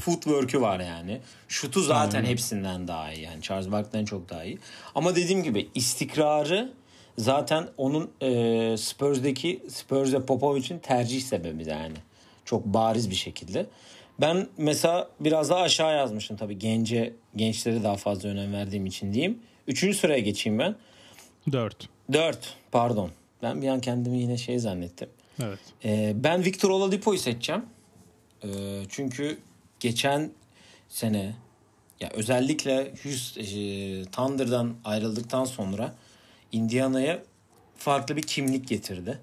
[SPEAKER 2] footwork'ü var yani. Şutu zaten
[SPEAKER 1] Aynen.
[SPEAKER 2] hepsinden daha iyi yani. Charles Barkley'den çok daha iyi. Ama dediğim gibi istikrarı zaten onun e, Spurs'daki Spurs ve Popovic'in tercih sebebi yani. Çok bariz bir şekilde. Ben mesela biraz daha aşağı yazmışım tabii gence gençlere daha fazla önem verdiğim için diyeyim. Üçüncü sıraya geçeyim ben.
[SPEAKER 1] 4.
[SPEAKER 2] 4 pardon. Ben bir an kendimi yine şey zannettim.
[SPEAKER 1] Evet.
[SPEAKER 2] Ee, ben Victor Oladipo'yu seçeceğim. Ee, çünkü geçen sene ya özellikle Houston, e, Thunder'dan ayrıldıktan sonra Indiana'ya farklı bir kimlik getirdi.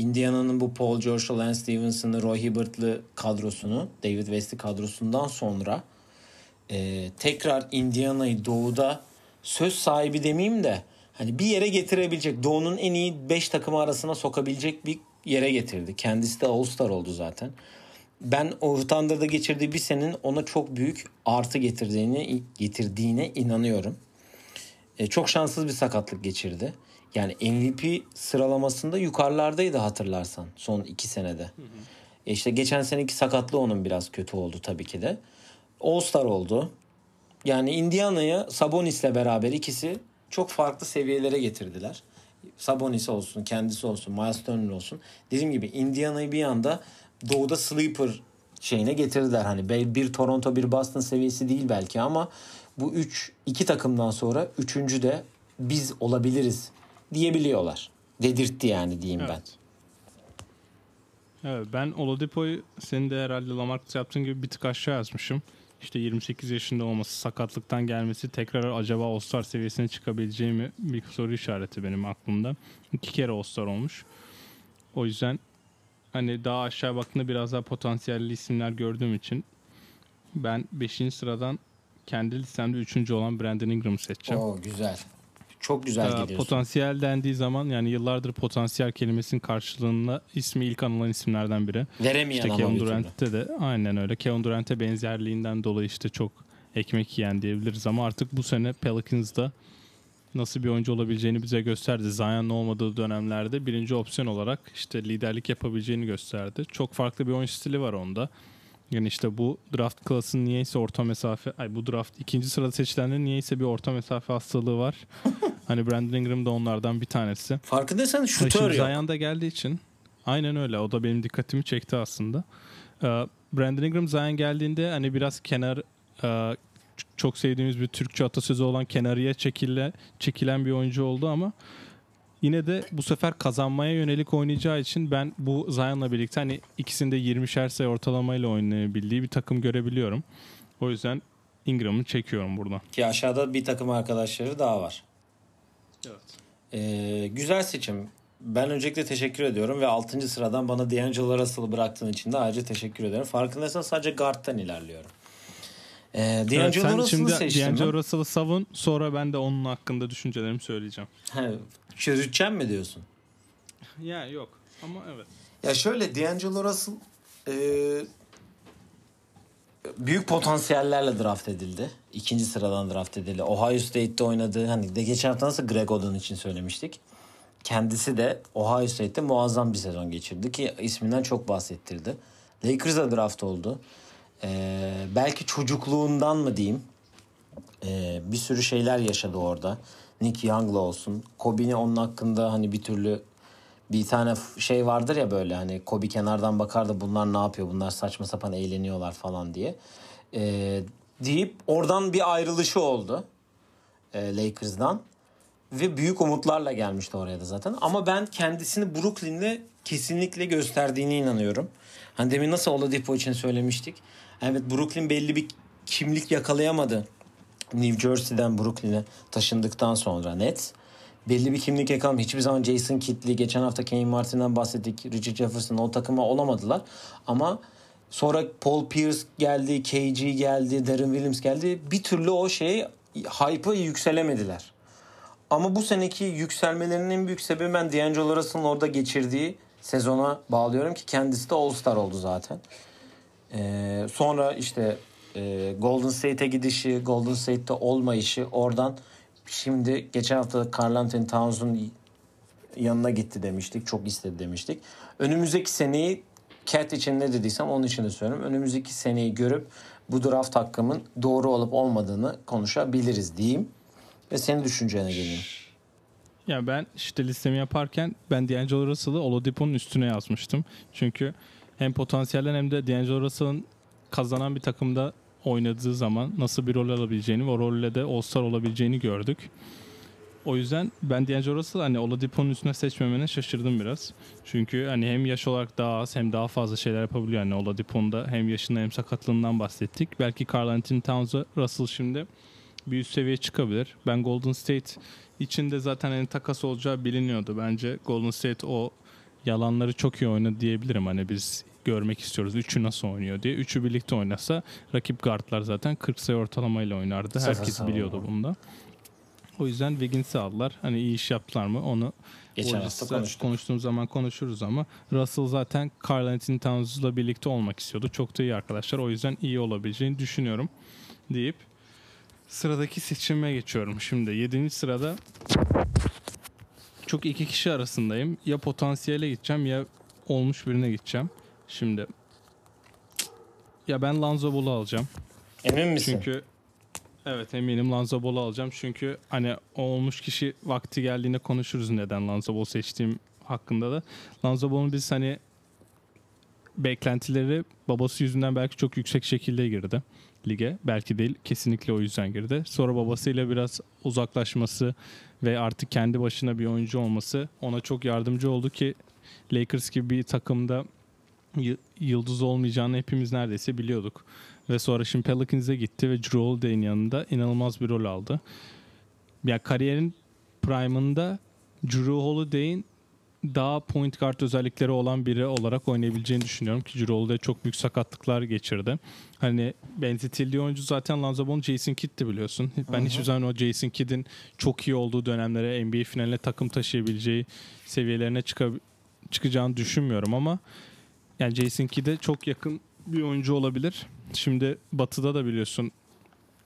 [SPEAKER 2] Indiana'nın bu Paul George'lu, Lance Stevenson'lı, Roy Hibbert'lı kadrosunu, David West'i kadrosundan sonra e, tekrar Indiana'yı doğuda söz sahibi demeyeyim de hani bir yere getirebilecek doğunun en iyi 5 takımı arasına sokabilecek bir yere getirdi. Kendisi de All-Star oldu zaten. Ben o Thunder'da geçirdiği bir senin ona çok büyük artı getirdiğini getirdiğine inanıyorum. E, çok şanssız bir sakatlık geçirdi. Yani MVP sıralamasında yukarılardaydı hatırlarsan son iki senede. E işte geçen seneki sakatlığı onun biraz kötü oldu tabii ki de. All-Star oldu. Yani Indiana'ya Sabonis'le beraber ikisi çok farklı seviyelere getirdiler. Sabonis olsun, kendisi olsun, Miles Turner olsun. Dediğim gibi Indiana'yı bir anda doğuda sleeper şeyine getirdiler. Hani bir Toronto bir Boston seviyesi değil belki ama bu üç iki takımdan sonra üçüncü de biz olabiliriz diyebiliyorlar. Dedirtti yani diyeyim ben.
[SPEAKER 1] Evet. Evet ben Oladipo'yu senin de herhalde Lamarcus yaptığın gibi bir tık aşağı yazmışım. İşte 28 yaşında olması, sakatlıktan gelmesi tekrar acaba All-Star seviyesine çıkabileceği mi bir soru işareti benim aklımda. İki kere All-Star olmuş. O yüzden hani daha aşağı baktığında biraz daha potansiyelli isimler gördüğüm için ben 5. sıradan kendi listemde 3. olan Brandon Ingram'ı seçeceğim.
[SPEAKER 2] Oo güzel. Çok güzel
[SPEAKER 1] Ee,
[SPEAKER 2] geliyorsun.
[SPEAKER 1] potansiyel dendiği zaman yani yıllardır potansiyel kelimesinin karşılığında ismi ilk anılan isimlerden biri.
[SPEAKER 2] Veremeyen
[SPEAKER 1] İşte Kevin. Durant'te de aynen öyle. Kevin Durant'e benzerliğinden dolayı işte çok ekmek yiyen diyebiliriz ama artık bu sene Pelicans'da nasıl bir oyuncu olabileceğini bize gösterdi. Zion'un olmadığı dönemlerde birinci opsiyon olarak işte liderlik yapabileceğini gösterdi. Çok farklı bir oyun stili var onda. Yani işte bu draft klasının niyeyse orta mesafe, ay bu draft ikinci sırada seçilenlerin niyeyse bir orta mesafe hastalığı var. hani Brandon Ingram da onlardan bir tanesi.
[SPEAKER 2] Farkındaysan şutör yok.
[SPEAKER 1] Zion da geldiği için aynen öyle. O da benim dikkatimi çekti aslında. Ee, Brandon Ingram Zion geldiğinde hani biraz kenar e, çok sevdiğimiz bir Türkçe atasözü olan kenarıya çekile, çekilen bir oyuncu oldu ama yine de bu sefer kazanmaya yönelik oynayacağı için ben bu Zion'la birlikte hani ikisinde 20'şer sayı ortalamayla oynayabildiği bir takım görebiliyorum. O yüzden Ingram'ı çekiyorum buradan.
[SPEAKER 2] Ki aşağıda bir takım arkadaşları daha var.
[SPEAKER 1] Evet.
[SPEAKER 2] Ee, güzel seçim. Ben öncelikle teşekkür ediyorum ve 6. sıradan bana D'Angelo Russell'ı bıraktığın için de ayrıca teşekkür ediyorum. Farkındaysan sadece guard'tan ilerliyorum. Ee,
[SPEAKER 1] Evet,
[SPEAKER 2] D'Angelo
[SPEAKER 1] sen
[SPEAKER 2] Russell'ı seçtim.
[SPEAKER 1] D'Angelo. Russell'ı savun sonra ben de onun hakkında düşüncelerimi söyleyeceğim.
[SPEAKER 2] He, Çürüteceğim mi diyorsun?
[SPEAKER 1] Ya yok ama evet.
[SPEAKER 2] Ya şöyle D'Angelo Russell e, büyük potansiyellerle draft edildi. İkinci sıradan draft edildi. Ohio State'te oynadı. Hani de geçen hafta nasıl Greg Oden için söylemiştik. Kendisi de Ohio State'te muazzam bir sezon geçirdi ki isminden çok bahsettirdi. Lakers'a draft oldu. E, belki çocukluğundan mı diyeyim e, bir sürü şeyler yaşadı orada. Nick Young'la olsun. Kobe'ni onun hakkında hani bir türlü bir tane şey vardır ya böyle hani Kobe kenardan bakar da bunlar ne yapıyor bunlar saçma sapan eğleniyorlar falan diye. Ee, deyip oradan bir ayrılışı oldu e, Lakers'dan ve büyük umutlarla gelmişti oraya da zaten. Ama ben kendisini Brooklyn'de kesinlikle gösterdiğine inanıyorum. Hani demin nasıl Oladipo için söylemiştik. Evet Brooklyn belli bir kimlik yakalayamadı. New Jersey'den Brooklyn'e taşındıktan sonra Nets belli bir kimlik yakalamadı. Hiçbir zaman Jason Kidd'li, geçen hafta Kane Martin'den bahsettik. Richard Jefferson o takıma olamadılar. Ama sonra Paul Pierce geldi, KG geldi, Darren Williams geldi. Bir türlü o şey hype'ı yükselemediler. Ama bu seneki yükselmelerinin en büyük sebebi ben D'Angelo Russell'ın orada geçirdiği sezona bağlıyorum ki kendisi de All-Star oldu zaten. Ee, sonra işte e, Golden State'e gidişi, Golden State'te olmayışı oradan şimdi geçen hafta Carl Anthony Towns'un yanına gitti demiştik. Çok istedi demiştik. Önümüzdeki seneyi Cat için ne dediysem onun için de söylüyorum. Önümüzdeki seneyi görüp bu draft hakkımın doğru olup olmadığını konuşabiliriz diyeyim. Ve senin düşüncene geleyim.
[SPEAKER 1] Ya ben işte listemi yaparken ben D'Angelo Russell'ı Oladipo'nun üstüne yazmıştım. Çünkü hem potansiyelden hem de D'Angelo Russell'ın kazanan bir takımda oynadığı zaman nasıl bir rol alabileceğini ve o rolle de All-Star olabileceğini gördük. O yüzden ben D'Angelo Russell hani Oladipo'nun üstüne seçmemene şaşırdım biraz. Çünkü hani hem yaş olarak daha az hem daha fazla şeyler yapabiliyor. Yani Oladipo'nda hem yaşından hem sakatlığından bahsettik. Belki Carl Anthony Towns'a Russell şimdi bir üst seviye çıkabilir. Ben Golden State içinde zaten hani takas olacağı biliniyordu. Bence Golden State o yalanları çok iyi oynadı diyebilirim. Hani biz görmek istiyoruz. Üçü nasıl oynuyor diye. Üçü birlikte oynasa rakip guardlar zaten 40 sayı ortalamayla oynardı.
[SPEAKER 2] Sasa
[SPEAKER 1] Herkes
[SPEAKER 2] savunma.
[SPEAKER 1] biliyordu bunda. O yüzden Wiggins'i aldılar. Hani iyi iş yaptılar mı onu
[SPEAKER 2] Geçen hafta konuştuk.
[SPEAKER 1] konuştuğumuz zaman konuşuruz ama Russell zaten Carl Anthony Towns'la birlikte olmak istiyordu. Çok da iyi arkadaşlar. O yüzden iyi olabileceğini düşünüyorum deyip sıradaki seçime geçiyorum. Şimdi 7. sırada çok iki kişi arasındayım. Ya potansiyele gideceğim ya olmuş birine gideceğim. Şimdi ya ben Lonzo Ball'u alacağım.
[SPEAKER 2] Emin misin?
[SPEAKER 1] Çünkü evet eminim Lonzo Ball'u alacağım. Çünkü hani o olmuş kişi vakti geldiğinde konuşuruz neden Lonzo Ball seçtiğim hakkında da. Lonzo Ball'un biz hani beklentileri babası yüzünden belki çok yüksek şekilde girdi lige. Belki değil kesinlikle o yüzden girdi. Sonra babasıyla biraz uzaklaşması ve artık kendi başına bir oyuncu olması ona çok yardımcı oldu ki Lakers gibi bir takımda y- yıldız olmayacağını hepimiz neredeyse biliyorduk. Ve sonra şimdi Pelicans'e gitti ve Drew Holiday'in yanında inanılmaz bir rol aldı. Ya kariyerin prime'ında Drew Holiday'in daha point guard özellikleri olan biri olarak oynayabileceğini düşünüyorum ki Drew Holiday çok büyük sakatlıklar geçirdi. Hani benzetildiği oyuncu zaten Lonzo Ball, Jason Kidd'ti biliyorsun. Ben
[SPEAKER 2] Hı hı.
[SPEAKER 1] hiçbir zaman o Jason Kidd'in çok iyi olduğu dönemlere NBA finaline takım taşıyabileceği seviyelerine çıka- çıkacağını düşünmüyorum ama yani Jason Kidd'e çok yakın bir oyuncu olabilir. Şimdi Batı'da da biliyorsun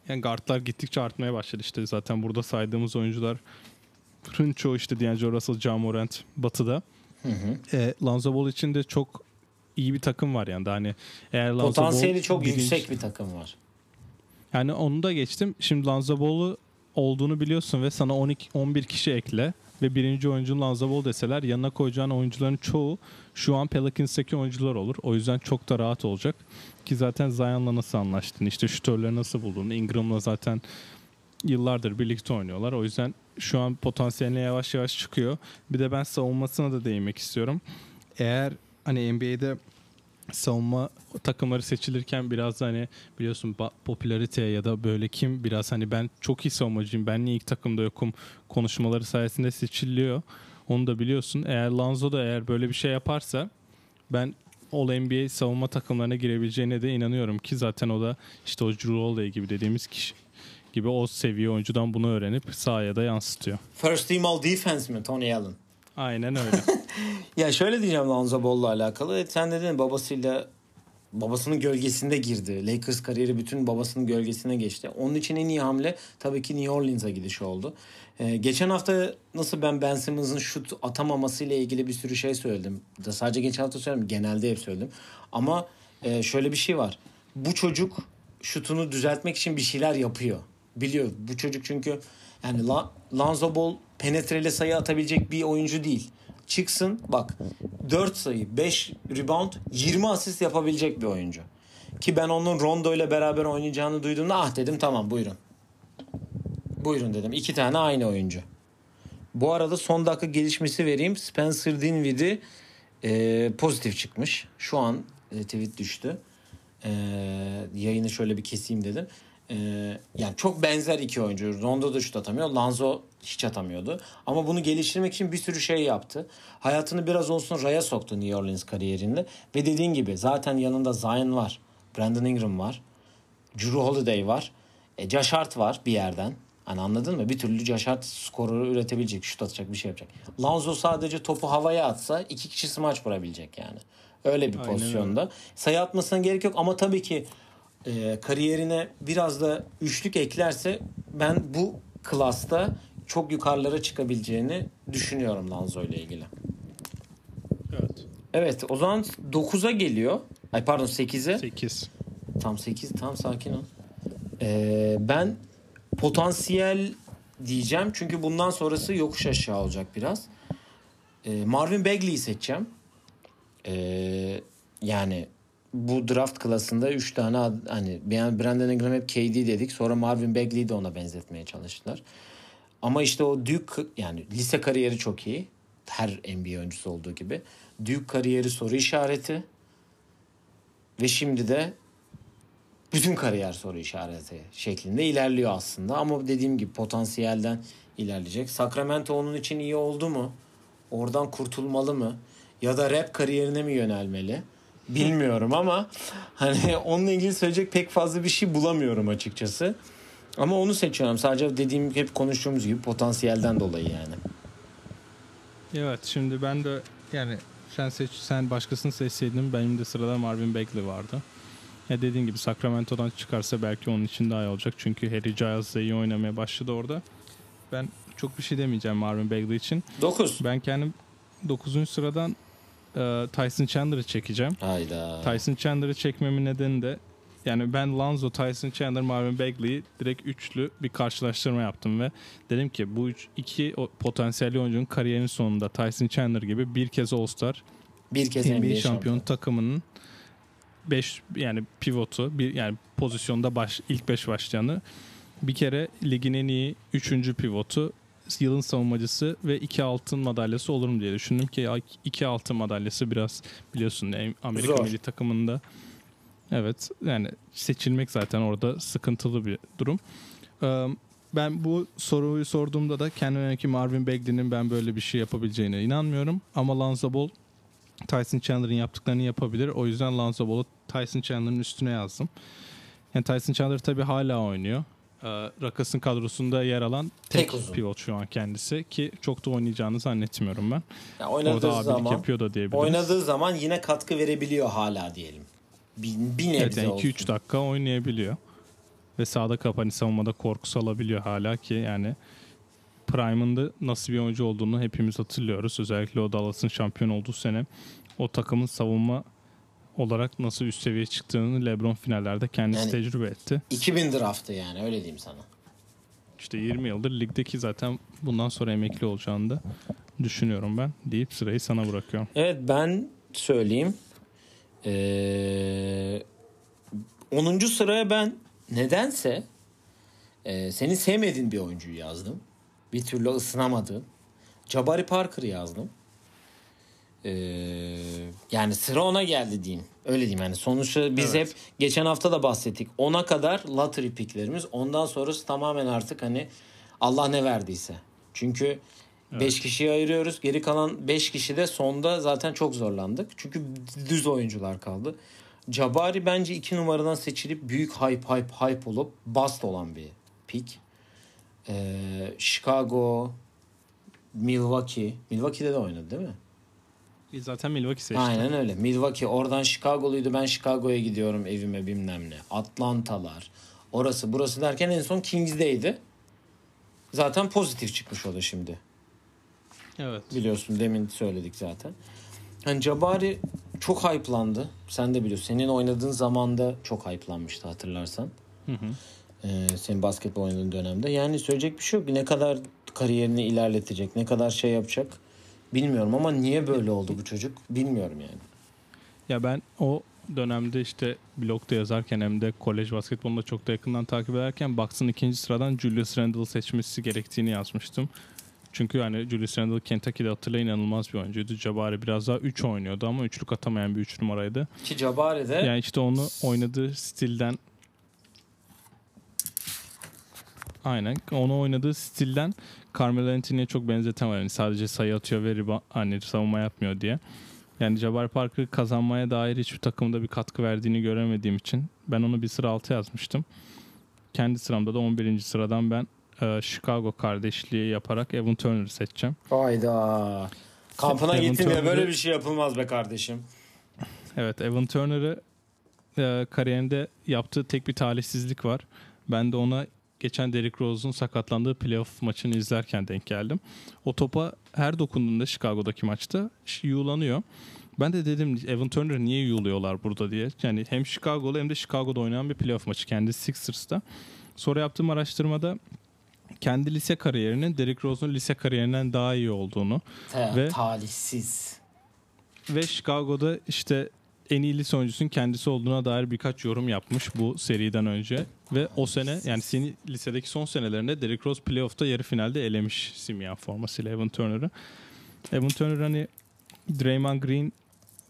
[SPEAKER 1] yani guardlar gittikçe artmaya başladı işte zaten burada saydığımız oyuncular çoğu işte D'Angelo Russell, Ja Morant Batı'da.
[SPEAKER 2] Hı hı.
[SPEAKER 1] E, Lonzo Ball için de çok iyi bir takım var yani. Hani eğer Lonzo
[SPEAKER 2] Potansiyeli
[SPEAKER 1] Ball
[SPEAKER 2] çok
[SPEAKER 1] birinci-
[SPEAKER 2] yüksek bir takım var.
[SPEAKER 1] Yani onu da geçtim. Şimdi Lonzo Ball'u olduğunu biliyorsun ve sana 12 11 kişi ekle ve birinci oyuncun Ball deseler yanına koyacağın oyuncuların çoğu şu an Pelicans'taki oyuncular olur. O yüzden çok da rahat olacak. Ki zaten Zion'la nasıl anlaştın? İşte şütörleri nasıl buldun? Ingram'la zaten yıllardır birlikte oynuyorlar. O yüzden şu an potansiyeline yavaş yavaş çıkıyor. Bir de ben savunmasına da değinmek istiyorum. Eğer hani NBA'de savunma takımları seçilirken biraz da hani biliyorsun popülariteye ya da böyle kim biraz hani ben çok iyi savunmacıyım ben niye ilk takımda yokum konuşmaları sayesinde seçiliyor. Onu da biliyorsun. Eğer Lonzo da eğer böyle bir şey yaparsa ben All NBA savunma takımlarına girebileceğine de inanıyorum ki zaten o da işte o Drew Holiday gibi dediğimiz kişi gibi o seviye oyuncudan bunu öğrenip sahaya da yansıtıyor.
[SPEAKER 2] First team all defense mi Tony Allen?
[SPEAKER 1] Aynen öyle.
[SPEAKER 2] Ya şöyle diyeceğim Lonzo Ball'la alakalı. E, Sen dedin babasıyla babasının gölgesinde girdi. Lakers kariyeri bütün babasının gölgesine geçti. Onun için en iyi hamle tabii ki New Orleans'a gidişi oldu. Ee, geçen hafta nasıl ben Ben Simmons'ın şut atamaması ile ilgili bir sürü şey söyledim. Da sadece geçen hafta söylemedim. Genelde hep söyledim. Ama e, şöyle bir şey var. Bu çocuk şutunu düzeltmek için bir şeyler yapıyor. Biliyor. Bu çocuk çünkü yani La- Lonzo Ball penetreli sayı atabilecek bir oyuncu değil. Çıksın bak 4 sayı, 5 rebound, 20 asist yapabilecek bir oyuncu. Ki ben onun Rondo ile beraber oynayacağını duyduğumda ah dedim tamam buyurun. Buyurun dedim. İki tane aynı oyuncu. Bu arada son dakika gelişmesi vereyim. Spencer Dinwiddie e, pozitif çıkmış. Şu an e, tweet düştü. E, yayını şöyle bir keseyim dedim. E, yani çok benzer iki oyuncu. Rondo da şut atamıyor. Lanzo hiç atamıyordu. Ama bunu geliştirmek için bir sürü şey yaptı. Hayatını biraz olsun raya soktu New Orleans kariyerinde. Ve dediğin gibi zaten yanında Zion var. Brandon Ingram var. Drew Holiday var. E, Josh Hart var bir yerden. Hani anladın mı? Bir türlü Josh Hart skoru üretebilecek, şut atacak, bir şey yapacak. Lonzo sadece topu havaya atsa iki kişi smaç vurabilecek yani. Öyle bir
[SPEAKER 1] Aynen
[SPEAKER 2] pozisyonda. Sayı atmasına gerek yok ama tabii ki e, kariyerine biraz da üçlük eklerse ben bu klasta çok yukarılara çıkabileceğini düşünüyorum Lanzo ile ilgili.
[SPEAKER 1] Evet.
[SPEAKER 2] Evet o zaman 9'a geliyor. Ay pardon 8'e.
[SPEAKER 1] 8.
[SPEAKER 2] Tam 8 tam sakin ol. Ee, ben potansiyel diyeceğim çünkü bundan sonrası yokuş aşağı olacak biraz. Ee, Marvin Bagley'i seçeceğim. Ee, yani bu draft klasında 3 tane hani Brandon Ingram hep KD dedik. Sonra Marvin Bagley'i de ona benzetmeye çalıştılar. Ama işte o Duke yani lise kariyeri çok iyi. Her NBA oyuncusu olduğu gibi. Duke kariyeri soru işareti. Ve şimdi de bütün kariyer soru işareti şeklinde ilerliyor aslında. Ama dediğim gibi potansiyelden ilerleyecek. Sacramento onun için iyi oldu mu? Oradan kurtulmalı mı? Ya da rap kariyerine mi yönelmeli? Bilmiyorum ama hani onunla ilgili söyleyecek pek fazla bir şey bulamıyorum açıkçası. Ama onu seçiyorum. Sadece dediğim hep konuştuğumuz gibi potansiyelden dolayı yani.
[SPEAKER 1] Evet şimdi ben de yani sen seç sen başkasını seçseydin benim de sırada Marvin Bagley vardı. Ya dediğin gibi Sacramento'dan çıkarsa belki onun için daha iyi olacak. Çünkü Harry Giles de iyi oynamaya başladı orada. Ben çok bir şey demeyeceğim Marvin Bagley için.
[SPEAKER 2] 9.
[SPEAKER 1] Ben kendim 9. sıradan Tyson Chandler'ı çekeceğim.
[SPEAKER 2] Hayda.
[SPEAKER 1] Tyson Chandler'ı çekmemin nedeni de yani ben Lonzo, Tyson Chandler, Marvin Bagley'i direkt üçlü bir karşılaştırma yaptım ve dedim ki bu üç, iki potansiyelli oyuncunun kariyerinin sonunda Tyson Chandler gibi bir kez All-Star
[SPEAKER 2] bir kez
[SPEAKER 1] NBA,
[SPEAKER 2] NBA,
[SPEAKER 1] şampiyon
[SPEAKER 2] şampiyonu.
[SPEAKER 1] takımının 5 yani pivotu bir yani pozisyonda baş ilk 5 başlayanı bir kere ligin en iyi 3. pivotu yılın savunmacısı ve iki altın madalyası olur mu diye düşündüm ki iki altın madalyası biraz biliyorsun Amerika
[SPEAKER 2] Zor.
[SPEAKER 1] milli takımında evet yani seçilmek zaten orada sıkıntılı bir durum. Ben bu soruyu sorduğumda da kendime ki Marvin Bagley'nin ben böyle bir şey yapabileceğine inanmıyorum. Ama Lonzo Ball Tyson Chandler'ın yaptıklarını yapabilir. O yüzden Lonzo Ball'u Tyson Chandler'ın üstüne yazdım. Yani Tyson Chandler tabii hala oynuyor. Ee, Rakas'ın kadrosunda yer alan tek,
[SPEAKER 2] Tek uzun.
[SPEAKER 1] pivot şu an kendisi ki çok da oynayacağını zannetmiyorum ben.
[SPEAKER 2] Ya
[SPEAKER 1] Orada
[SPEAKER 2] oynadığı
[SPEAKER 1] abilik
[SPEAKER 2] zaman
[SPEAKER 1] yapıyor da diyebiliriz.
[SPEAKER 2] oynadığı zaman yine katkı verebiliyor hala diyelim. Bir, bir nebze
[SPEAKER 1] Evet yani
[SPEAKER 2] olsun.
[SPEAKER 1] 2-3 dakika oynayabiliyor. Ve sağda kapani savunmada korku salabiliyor hala ki yani Prime'ın da nasıl bir oyuncu olduğunu hepimiz hatırlıyoruz. Özellikle o Dallas'ın şampiyon olduğu sene o takımın savunma olarak nasıl üst seviye çıktığını LeBron finallerde kendisi
[SPEAKER 2] Yani-
[SPEAKER 1] tecrübe etti.
[SPEAKER 2] 2000 draftı yani öyle diyeyim sana.
[SPEAKER 1] İşte 20 yıldır ligdeki zaten bundan sonra emekli olacağını da düşünüyorum ben deyip sırayı sana bırakıyorum.
[SPEAKER 2] Evet ben söyleyeyim. Ee, 10. sıraya ben nedense e, senin sevmediğin bir oyuncuyu yazdım. Bir türlü ısınamadığın. Jabari Parker'ı yazdım. Ee, yani sıra ona geldi diyeyim. Öyle diyeyim yani sonuçta biz
[SPEAKER 1] Evet.
[SPEAKER 2] hep geçen hafta da bahsettik. Ona kadar lottery picklerimiz. Ondan sonrası tamamen artık hani Allah ne verdiyse. Çünkü 5 kişiyi ayırıyoruz. Geri kalan 5 kişi de sonda zaten çok zorlandık. Çünkü düz oyuncular kaldı. Jabari bence 2 numaradan seçilip büyük hype hype hype olup bust olan bir pick. Ee, Chicago, Milwaukee. Milwaukee'de de oynadı değil mi?
[SPEAKER 1] Zaten Milwaukee seçti.
[SPEAKER 2] Aynen öyle. Milwaukee oradan Chicago'luydu. Ben Chicago'ya gidiyorum evime bilmem ne. Atlanta'lar. Orası burası derken en son Kings'deydi. Zaten pozitif çıkmış o da şimdi.
[SPEAKER 1] Evet.
[SPEAKER 2] Biliyorsun demin söyledik zaten. Hani Jabari çok hype'landı. Sen de biliyorsun. Senin oynadığın zamanda çok hype'lanmıştı hatırlarsan.
[SPEAKER 1] Hı hı.
[SPEAKER 2] Ee, senin basketbol oynadığın dönemde. Yani söyleyecek bir şey yok. Ne kadar kariyerini ilerletecek, ne kadar şey yapacak bilmiyorum ama niye böyle oldu bu çocuk bilmiyorum yani.
[SPEAKER 1] Ya ben o dönemde işte blogda yazarken hem de kolej basketbolunda çok da yakından takip ederken Bucks'ın ikinci sıradan Julius Randle seçmesi gerektiğini yazmıştım. Çünkü yani Julius Randle Kentucky'de hatırla inanılmaz bir oyuncuydu. Jabari biraz daha 3 oynuyordu ama üçlük atamayan bir 3 numaraydı.
[SPEAKER 2] Ki Jabari de
[SPEAKER 1] Yani işte onu oynadığı stilden Aynen. Onu oynadığı stilden Carmelo Anthony'ye çok benzetemem. Yani sadece sayı atıyor ve riba, hani savunma yapmıyor diye. Yani Jabari Parker kazanmaya dair hiçbir takımda bir katkı verdiğini göremediğim için ben onu bir sıra altı yazmıştım. Kendi sıramda da 11. sıradan ben e, Chicago kardeşliği yaparak Evan Turner'ı seçeceğim.
[SPEAKER 2] Hayda. Kampına
[SPEAKER 1] Evan
[SPEAKER 2] gittim ya böyle bir şey yapılmaz be kardeşim.
[SPEAKER 1] Evet Evan Turner'ı e, kariyerinde yaptığı tek bir talihsizlik var. Ben de ona geçen Derrick Rose'un sakatlandığı playoff maçını izlerken denk geldim. O topa her dokunduğunda Chicago'daki maçta yuğlanıyor. Ben de dedim Evan Turner niye yuğuluyorlar burada diye. Yani hem Chicago'lu hem de Chicago'da oynayan bir playoff maçı kendi Sixers'ta. Sonra yaptığım araştırmada kendi lise kariyerinin Derrick Rose'un lise kariyerinden daha iyi olduğunu
[SPEAKER 2] Ta-
[SPEAKER 1] Ve-
[SPEAKER 2] talihsiz.
[SPEAKER 1] ve Chicago'da işte en iyi lise oyuncusunun kendisi olduğuna dair birkaç yorum yapmış bu seriden önce. Ve o sene yani senin lisedeki son senelerinde Derrick Rose playoff'ta yarı finalde elemiş simyan formasıyla Evan Turner'ı. Evan Turner hani Draymond Green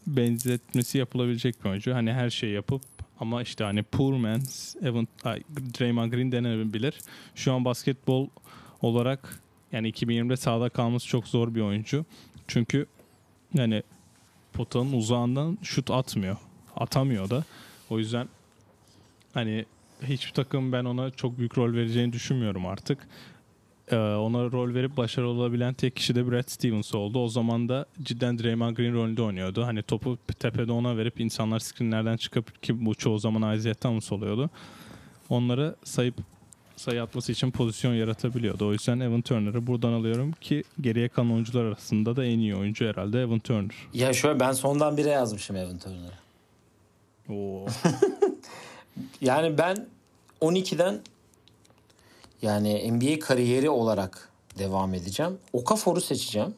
[SPEAKER 1] benzetmesi yapılabilecek bir oyuncu. Hani her şeyi yapıp ama işte hani poor man's Evan, ay, Draymond Green denebilir. Şu an basketbol olarak yani 2020'de sahada kalması çok zor bir oyuncu. Çünkü yani potanın uzağından şut atmıyor. Atamıyor da. O yüzden hani hiçbir takım ben ona çok büyük rol vereceğini düşünmüyorum artık. Ee, ona rol verip başarılı olabilen tek kişi de Brad Stevens oldu. O zaman da cidden Draymond Green rolünde oynuyordu. Hani topu tepede ona verip insanlar screenlerden çıkıp ki bu çoğu zaman Isaiah Thomas oluyordu. Onları sayıp sayı atması için pozisyon yaratabiliyordu. O yüzden Evan Turner'ı buradan alıyorum ki geriye kalan oyuncular arasında da en iyi oyuncu herhalde Evan Turner.
[SPEAKER 2] Ya şöyle ben sondan bire yazmışım Evan Turner'ı.
[SPEAKER 1] Oo.
[SPEAKER 2] Yani ben 12'den yani NBA kariyeri olarak devam edeceğim. Okafor'u seçeceğim.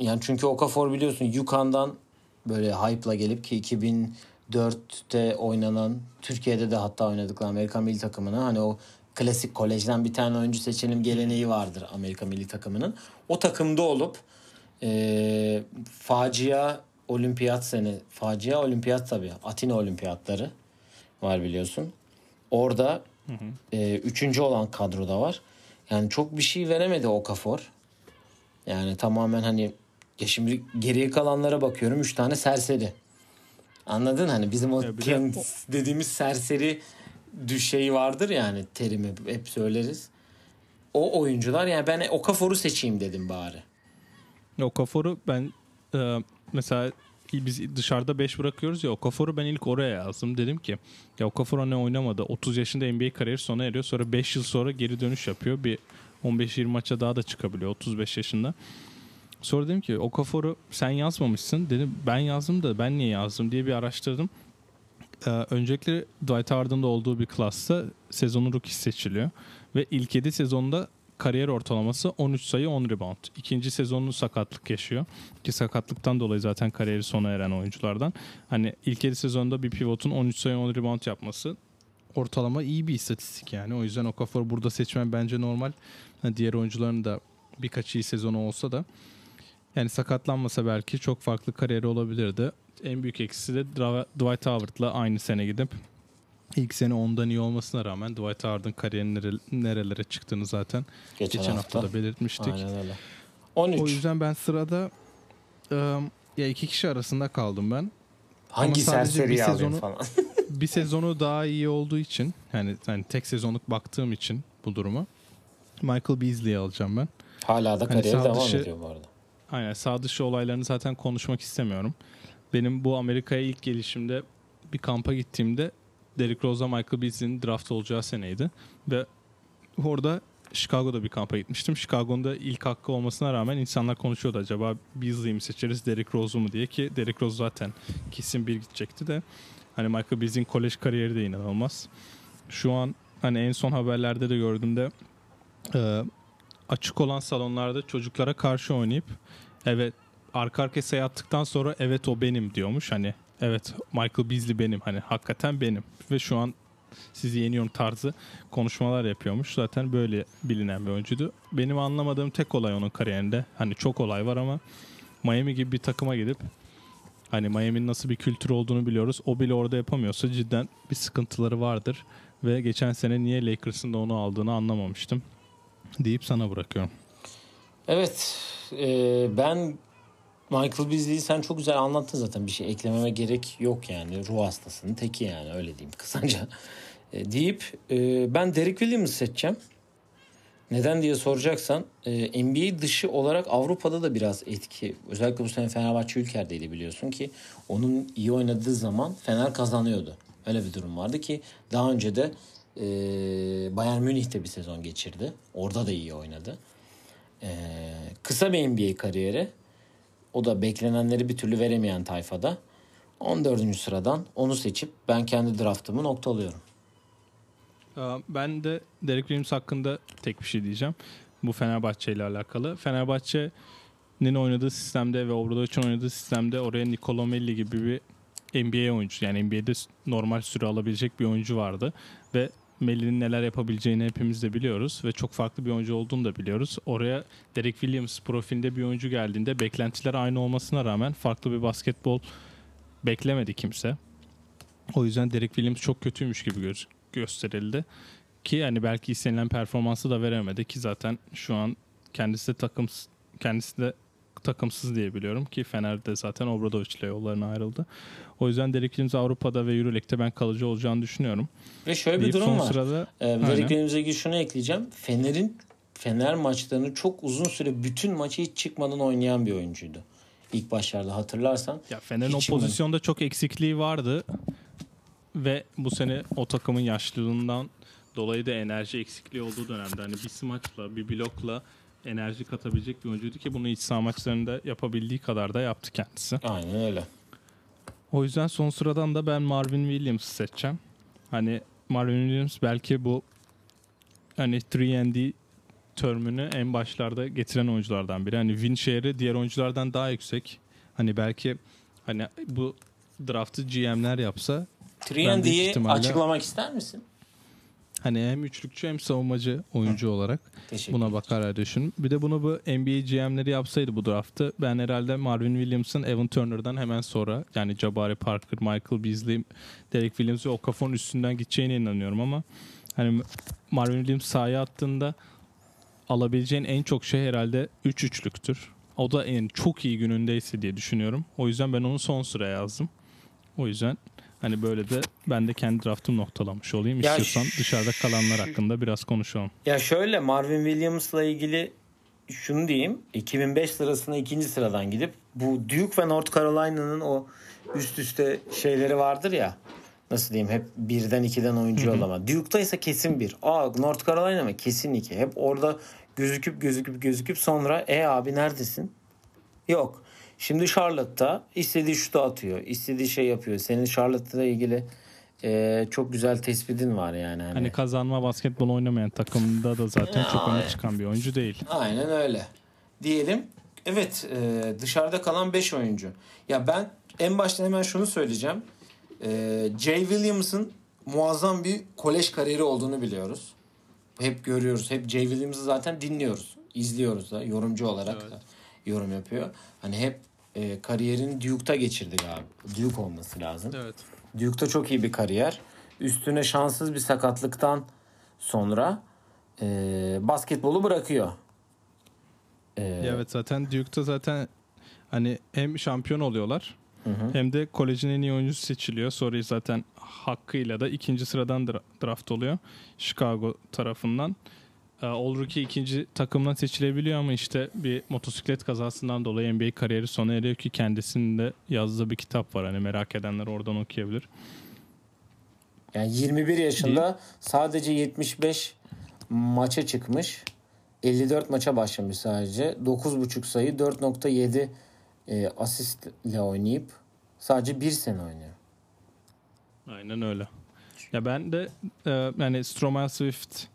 [SPEAKER 2] Yani çünkü Okafor biliyorsun Yukan'dan böyle hype'la gelip ki 2004'te oynanan Türkiye'de de hatta oynadıkları Amerikan milli takımına hani o klasik kolejden bir tane oyuncu seçelim geleneği vardır Amerika milli takımının. O takımda olup e, facia olimpiyat sene facia olimpiyat tabii Atina olimpiyatları var biliyorsun. Orada e, üçüncü olan kadroda var. Yani çok bir şey veremedi Okafor. Yani tamamen hani ya şimdi geriye kalanlara bakıyorum. Üç tane serseri. Anladın hani bizim o Kings dediğimiz serseri düşeyi vardır yani terimi hep söyleriz. O oyuncular yani ben Okafor'u seçeyim dedim bari.
[SPEAKER 1] Okafor'u ben e, mesela biz dışarıda 5 bırakıyoruz ya Okafor'u ben ilk oraya yazdım. Dedim ki ya Okafor hani oynamadı. 30 yaşında NBA kariyeri sona eriyor. Sonra 5 yıl sonra geri dönüş yapıyor. Bir 15-20 maça daha da çıkabiliyor 35 yaşında. Sonra dedim ki Okafor'u sen yazmamışsın. Dedim ben yazdım da ben niye yazdım diye bir araştırdım. Ee, öncelikle Dwight Howard'ın da olduğu bir klasta sezonun rookie seçiliyor. Ve ilk 7 sezonda kariyer ortalaması 13 sayı 10 rebound. İkinci sezonunu sakatlık yaşıyor. Ki sakatlıktan dolayı zaten kariyeri sona eren oyunculardan. Hani ilk 7 sezonda bir pivotun 13 sayı 10 rebound yapması ortalama iyi bir istatistik yani. O yüzden Okafor burada seçmen bence normal. Ha, Diğer oyuncuların da birkaç iyi sezonu olsa da yani sakatlanmasa belki çok farklı kariyeri olabilirdi. En büyük eksisi de Dwight Howard'la aynı sene gidip ilk sene ondan iyi olmasına rağmen Dwight Howard'ın kariyerinin nere- nerelere çıktığını zaten
[SPEAKER 2] Geçen,
[SPEAKER 1] geçen,
[SPEAKER 2] hafta.
[SPEAKER 1] hafta da belirtmiştik.
[SPEAKER 2] Aynen öyle. 13.
[SPEAKER 1] O yüzden ben sırada ım, ya iki kişi arasında kaldım ben.
[SPEAKER 2] Hangi alayım
[SPEAKER 1] sezonu-
[SPEAKER 2] falan.
[SPEAKER 1] bir sezonu daha iyi olduğu için yani, yani tek sezonluk baktığım için bu duruma Michael Beasley'i alacağım ben.
[SPEAKER 2] Hala da
[SPEAKER 1] Hani
[SPEAKER 2] kariyeri
[SPEAKER 1] sağ
[SPEAKER 2] devam
[SPEAKER 1] dışı-
[SPEAKER 2] ediyor bu arada.
[SPEAKER 1] Aynen sağ dışı olaylarını zaten konuşmak istemiyorum. Benim bu Amerika'ya ilk gelişimde bir kampa gittiğimde Derrick Rose'a Michael Beasley'nin draft olacağı seneydi. Ve orada Chicago'da bir kampa gitmiştim. Chicago'nun da ilk hakkı olmasına rağmen insanlar konuşuyordu acaba Beasley'i mi seçeriz Derrick Rose'u mu diye ki Derrick Rose zaten kesin bir gidecekti de hani Michael Beasley'in kolej kariyeri de inanılmaz. Şu an hani en son haberlerde de gördüğümde e, açık olan salonlarda çocuklara karşı oynayıp evet arka arkaya sayı sonra evet o benim diyormuş. Hani evet Michael Beasley benim hani hakikaten benim ve şu an sizi yeniyorum tarzı konuşmalar yapıyormuş. Zaten böyle bilinen bir oyuncuydu. Benim anlamadığım tek olay onun kariyerinde hani çok olay var ama Miami gibi bir takıma gidip hani Miami'nin nasıl bir kültür olduğunu biliyoruz. O bile orada yapamıyorsa cidden bir sıkıntıları vardır. Ve geçen sene niye Lakers'ın da onu aldığını anlamamıştım. Deyip sana bırakıyorum.
[SPEAKER 2] Evet. e, ben Michael Beasley'i sen çok güzel anlattın zaten. Bir şey eklememe gerek yok yani. Ruh hastasının teki yani öyle diyeyim kısaca. E, deyip e, ben Derek Williams seçeceğim. Neden diye soracaksan e, NBA dışı olarak Avrupa'da da biraz etki. Özellikle bu sene Fenerbahçe Ülker'deydi biliyorsun ki onun iyi oynadığı zaman Fener kazanıyordu. Öyle bir durum vardı ki daha önce de e, Bayern Münih'te bir sezon geçirdi. Orada da iyi oynadı. E, kısa bir NBA kariyeri. O da beklenenleri bir türlü veremeyen tayfada. 14. sıradan onu seçip ben kendi draftımı noktalıyorum.
[SPEAKER 1] Aa, Ben de Derek Williams hakkında tek bir şey diyeceğim. Bu Fenerbahçe ile alakalı. Fenerbahçe'nin oynadığı sistemde ve Obradovic'in oynadığı sistemde oraya Nicolo Melli gibi bir NBA oyuncusu yani NBA'de normal süre alabilecek bir oyuncu vardı ve Melli'nin neler yapabileceğini hepimiz de biliyoruz ve çok farklı bir oyuncu olduğunu da biliyoruz. Oraya Derek Williams profilinde bir oyuncu geldiğinde beklentiler aynı olmasına rağmen farklı bir basketbol beklemedi kimse. O yüzden Derek Williams çok kötüymüş gibi gö- gösterildi. Ki yani belki istenilen performansı da veremedi ki zaten şu an kendisi de takım kendisi de takımsız diye biliyorum ki Fener'de zaten Obradovic ile yollarına ayrıldı. O yüzden Williams Avrupa'da ve Euroleague'de ben kalıcı olacağını düşünüyorum.
[SPEAKER 2] Ve şöyle bir
[SPEAKER 1] Deyip
[SPEAKER 2] durum var.
[SPEAKER 1] sırada
[SPEAKER 2] Ee,
[SPEAKER 1] Aynen.
[SPEAKER 2] Verdiklerimize ilgili şunu ekleyeceğim. Fener'in Fener maçlarını çok uzun süre bütün maçı hiç çıkmadan oynayan bir oyuncuydu. İlk başlarda hatırlarsan.
[SPEAKER 1] ya Fener'in o pozisyonda çok eksikliği vardı ve bu sene o takımın yaşlılığından dolayı da enerji eksikliği olduğu dönemde hani bir smaçla bir blokla enerji katabilecek bir oyuncuydu ki bunu iç saha maçlarında yapabildiği kadar da yaptı kendisi.
[SPEAKER 2] Aynen öyle.
[SPEAKER 1] O yüzden son sıradan da ben Marvin Williams'ı seçeceğim. Hani Marvin Williams belki bu hani 3 termünü en başlarda getiren oyunculardan biri. Hani win share'i diğer oyunculardan daha yüksek. Hani belki hani bu draftı GM'ler yapsa Ben büyük
[SPEAKER 2] 3D'yi
[SPEAKER 1] ihtimalle-
[SPEAKER 2] açıklamak ister misin?
[SPEAKER 1] Hani hem üçlükçü hem savunmacı oyuncu olarak
[SPEAKER 2] Teşekkür
[SPEAKER 1] buna bakarak düşün. Bir de bunu bu NBA GM'leri yapsaydı bu draftı ben herhalde Marvin Williams'ın Evan Turner'dan hemen sonra yani Jabari Parker, Michael Beasley, Derek Williams ve Okafor'un üstünden gideceğine inanıyorum ama hani Marvin Williams sahaya attığında alabileceğin en çok şey herhalde 3 üçlüktür. O da en çok iyi günündeyse diye düşünüyorum. O yüzden ben onu son sıraya yazdım. O yüzden hani böyle de ben de kendi draftımı noktalamış olayım.
[SPEAKER 2] Ya
[SPEAKER 1] İstiyorsan
[SPEAKER 2] şu-
[SPEAKER 1] dışarıda kalanlar hakkında biraz konuşalım.
[SPEAKER 2] Ya şöyle Marvin Williams'la ilgili şunu diyeyim. 2005 sırasına ikinci sıradan gidip bu Duke ve North Carolina'nın o üst üste şeyleri vardır ya. Nasıl diyeyim hep birden ikiden oyuncu yollama. Duke'da ise kesin bir. Aa North Carolina mı? Kesin iki. Hep orada gözüküp gözüküp gözüküp sonra e abi neredesin? Yok. Şimdi Charlotte'da istediği şutu atıyor. istediği şey yapıyor. Senin Charlotte'la ilgili e, çok güzel tespitin var yani. Hani,
[SPEAKER 1] Hani kazanma basketbol oynamayan takımda da zaten çok öne çıkan bir oyuncu değil.
[SPEAKER 2] Aynen öyle. Diyelim. Evet e, dışarıda kalan 5 oyuncu. Ya ben en başta hemen şunu söyleyeceğim. E, Jay Williams'ın muazzam bir kolej kariyeri olduğunu biliyoruz. Hep görüyoruz. Hep Jay Williams'ı zaten dinliyoruz. izliyoruz da yorumcu olarak da yorum yapıyor. Hani hep e, kariyerini Duke'ta geçirdi galiba. Duke olması lazım.
[SPEAKER 1] Evet.
[SPEAKER 2] Duke'da çok iyi bir kariyer. Üstüne şanssız bir sakatlıktan sonra e, basketbolu bırakıyor. E,
[SPEAKER 1] Evet zaten Duke'da zaten hani hem şampiyon oluyorlar
[SPEAKER 2] hı hı.
[SPEAKER 1] hem de kolejin en iyi oyuncusu seçiliyor. Sonra zaten hakkıyla da ikinci sıradan dra- draft oluyor Chicago tarafından. Ee, All Rookie ikinci takımdan seçilebiliyor ama işte bir motosiklet kazasından dolayı NBA kariyeri sona eriyor ki kendisinin de yazdığı bir kitap var. Hani merak edenler oradan okuyabilir.
[SPEAKER 2] Yani 21 yaşında sadece 75 maça çıkmış. 54 maça başlamış sadece. 9.5 sayı 4.7 e, asistle oynayıp sadece bir sene oynuyor.
[SPEAKER 1] Aynen öyle. Ya ben de e, yani Stromae Swift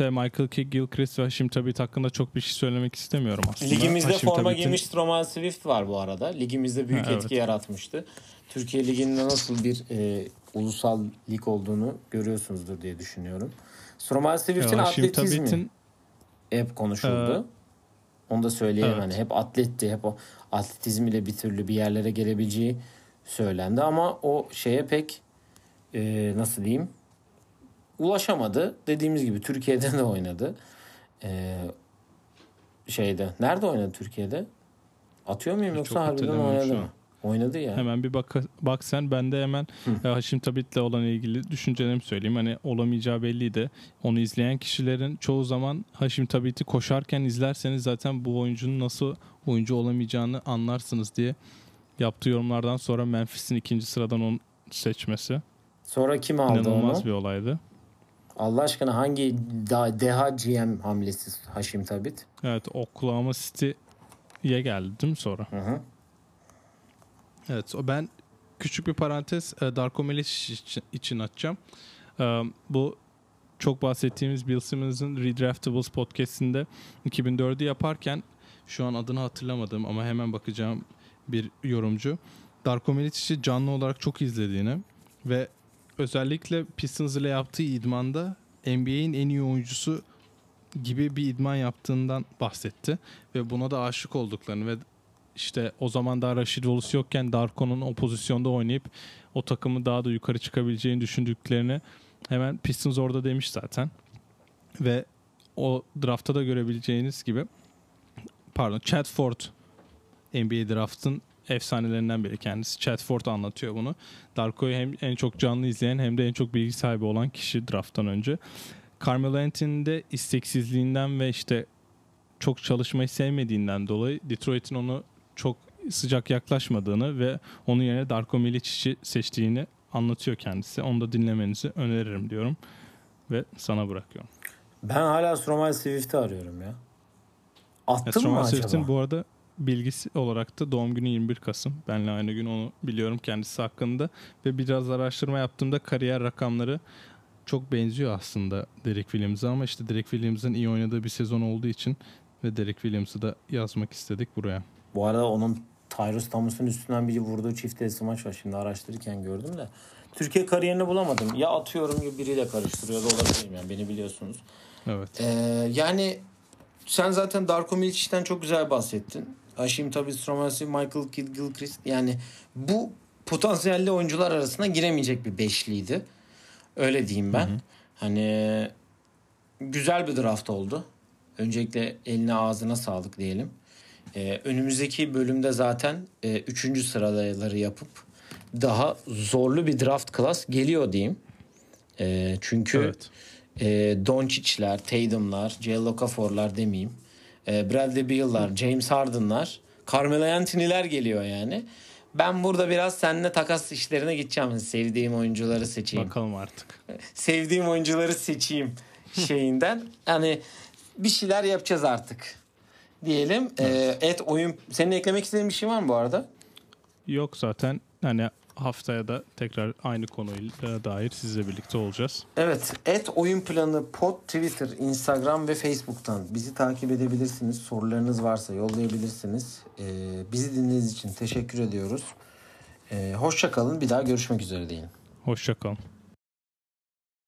[SPEAKER 1] te Michael Kidd, Gilchrist ve Haşim Tabit hakkında çok bir şey söylemek istemiyorum aslında.
[SPEAKER 2] Ligimizde
[SPEAKER 1] Haşim
[SPEAKER 2] forma
[SPEAKER 1] Tabit'in-
[SPEAKER 2] giymiş Stromae Swift var bu arada. Ligimizde büyük
[SPEAKER 1] Ha, evet.
[SPEAKER 2] etki yaratmıştı. Türkiye Ligi'nde nasıl bir e, ulusal lig olduğunu görüyorsunuzdur diye düşünüyorum. Stromae Swift'in
[SPEAKER 1] Ya
[SPEAKER 2] atletizmi
[SPEAKER 1] Tabit'in
[SPEAKER 2] hep konuşuldu. Onu da söyleyeyim
[SPEAKER 1] Evet.
[SPEAKER 2] hani hep atletti, hep o atletizmiyle bir türlü bir yerlere gelebileceği söylendi ama o şeye pek e, nasıl diyeyim ulaşamadı. Dediğimiz gibi Türkiye'de de oynadı. E, şeyde. Nerede oynadı Türkiye'de? Atıyor muyum
[SPEAKER 1] Çok
[SPEAKER 2] yoksa harbiden
[SPEAKER 1] hatırlamıyorum
[SPEAKER 2] oynadı mı? Oynadı ya.
[SPEAKER 1] Hemen bir bak, bak sen. Ben de hemen
[SPEAKER 2] Hı.
[SPEAKER 1] e, Haşim Tabit'le olan ilgili düşüncelerimi söyleyeyim. Hani olamayacağı belliydi. Onu izleyen kişilerin çoğu zaman Haşim Tabit'i koşarken izlerseniz zaten bu oyuncunun nasıl oyuncu olamayacağını anlarsınız diye yaptığı yorumlardan sonra Memphis'in ikinci sıradan onu seçmesi
[SPEAKER 2] Sonra kim aldı
[SPEAKER 1] inanılmaz
[SPEAKER 2] onu?
[SPEAKER 1] bir olaydı.
[SPEAKER 2] Allah aşkına hangi da, deha GM hamlesi Haşim Tabit?
[SPEAKER 1] Evet Oklahoma City'ye geldi değil mi sonra?
[SPEAKER 2] Hı hı.
[SPEAKER 1] Evet o ben küçük bir parantez e, Darko Milicic için, için açacağım. E, Bu çok bahsettiğimiz Bill Simmons'ın Redraftables podcastinde 2004'ü yaparken şu an adını hatırlamadım ama hemen bakacağım bir yorumcu. Darko Milicic'i canlı olarak çok izlediğini ve özellikle Pistons ile yaptığı idmanda NBA'in en iyi oyuncusu gibi bir idman yaptığından bahsetti ve buna da aşık olduklarını ve işte o zaman daha Rashid Wallace yokken Darko'nun o pozisyonda oynayıp o takımı daha da yukarı çıkabileceğini düşündüklerini hemen Pistons orada demiş zaten. Ve o draftta da görebileceğiniz gibi pardon Chad Ford NBA draftın efsanelerinden biri kendisi. Chad Ford anlatıyor bunu. Darko'yu hem en çok canlı izleyen hem de en çok bilgi sahibi olan kişi drafttan önce. Carmelo Anthony'nin de isteksizliğinden ve işte çok çalışmayı sevmediğinden dolayı Detroit'in onu çok sıcak yaklaşmadığını ve onun yerine Darko Milicic'i seçtiğini anlatıyor kendisi. Onu da dinlemenizi öneririm diyorum ve sana bırakıyorum.
[SPEAKER 2] Ben hala Stromae Swift'i arıyorum ya. Attın
[SPEAKER 1] Evet,
[SPEAKER 2] mı acaba?
[SPEAKER 1] Swift'in bu arada bilgisi olarak da doğum günü 21 Kasım. Benle aynı gün onu biliyorum kendisi hakkında. Ve biraz araştırma yaptığımda kariyer rakamları çok benziyor aslında Derek Williams'a ama işte Derek Williams'ın iyi oynadığı bir sezon olduğu için ve Derek Williams'ı da yazmak istedik buraya.
[SPEAKER 2] Bu arada onun Tyrus Thomas'ın üstünden biri vurduğu çift elsi maç var. Şimdi araştırırken gördüm de. Türkiye kariyerini bulamadım. Ya atıyorum ya biriyle karıştırıyor da olabilirim yani beni biliyorsunuz.
[SPEAKER 1] Evet.
[SPEAKER 2] Ee, yani sen zaten Darko Milicic'ten çok güzel bahsettin. Haşim tabii Stromansi, Michael Kidd, Gilchrist. Yani bu potansiyelli oyuncular arasına giremeyecek bir beşliydi. Öyle diyeyim ben. Hani güzel bir draft oldu. Öncelikle eline ağzına sağlık diyelim. Ee, önümüzdeki bölümde zaten e, üçüncü sıraları yapıp daha zorlu bir draft class geliyor diyeyim. Ee, çünkü
[SPEAKER 1] Evet.
[SPEAKER 2] e, Doncic'ler, Tatum'lar, J. Demeyeyim. E, Bradley Beal'lar, James Harden'lar, Carmelo Anthony'ler geliyor yani. Ben burada biraz seninle takas işlerine gideceğim. Sevdiğim oyuncuları seçeyim.
[SPEAKER 1] Bakalım artık.
[SPEAKER 2] Sevdiğim oyuncuları seçeyim şeyinden. Yani bir şeyler yapacağız artık. Diyelim. E, et oyun. Senin eklemek istediğin bir şey var mı bu arada?
[SPEAKER 1] Yok zaten hani haftaya da tekrar aynı konuyla dair sizle birlikte olacağız.
[SPEAKER 2] Evet. Et oyun planı pod Twitter, Instagram ve Facebook'tan bizi takip edebilirsiniz. Sorularınız varsa yollayabilirsiniz. Ee, bizi dinlediğiniz için teşekkür ediyoruz. Ee, hoşça kalın. Bir daha görüşmek üzere diyelim.
[SPEAKER 1] Hoşçakalın.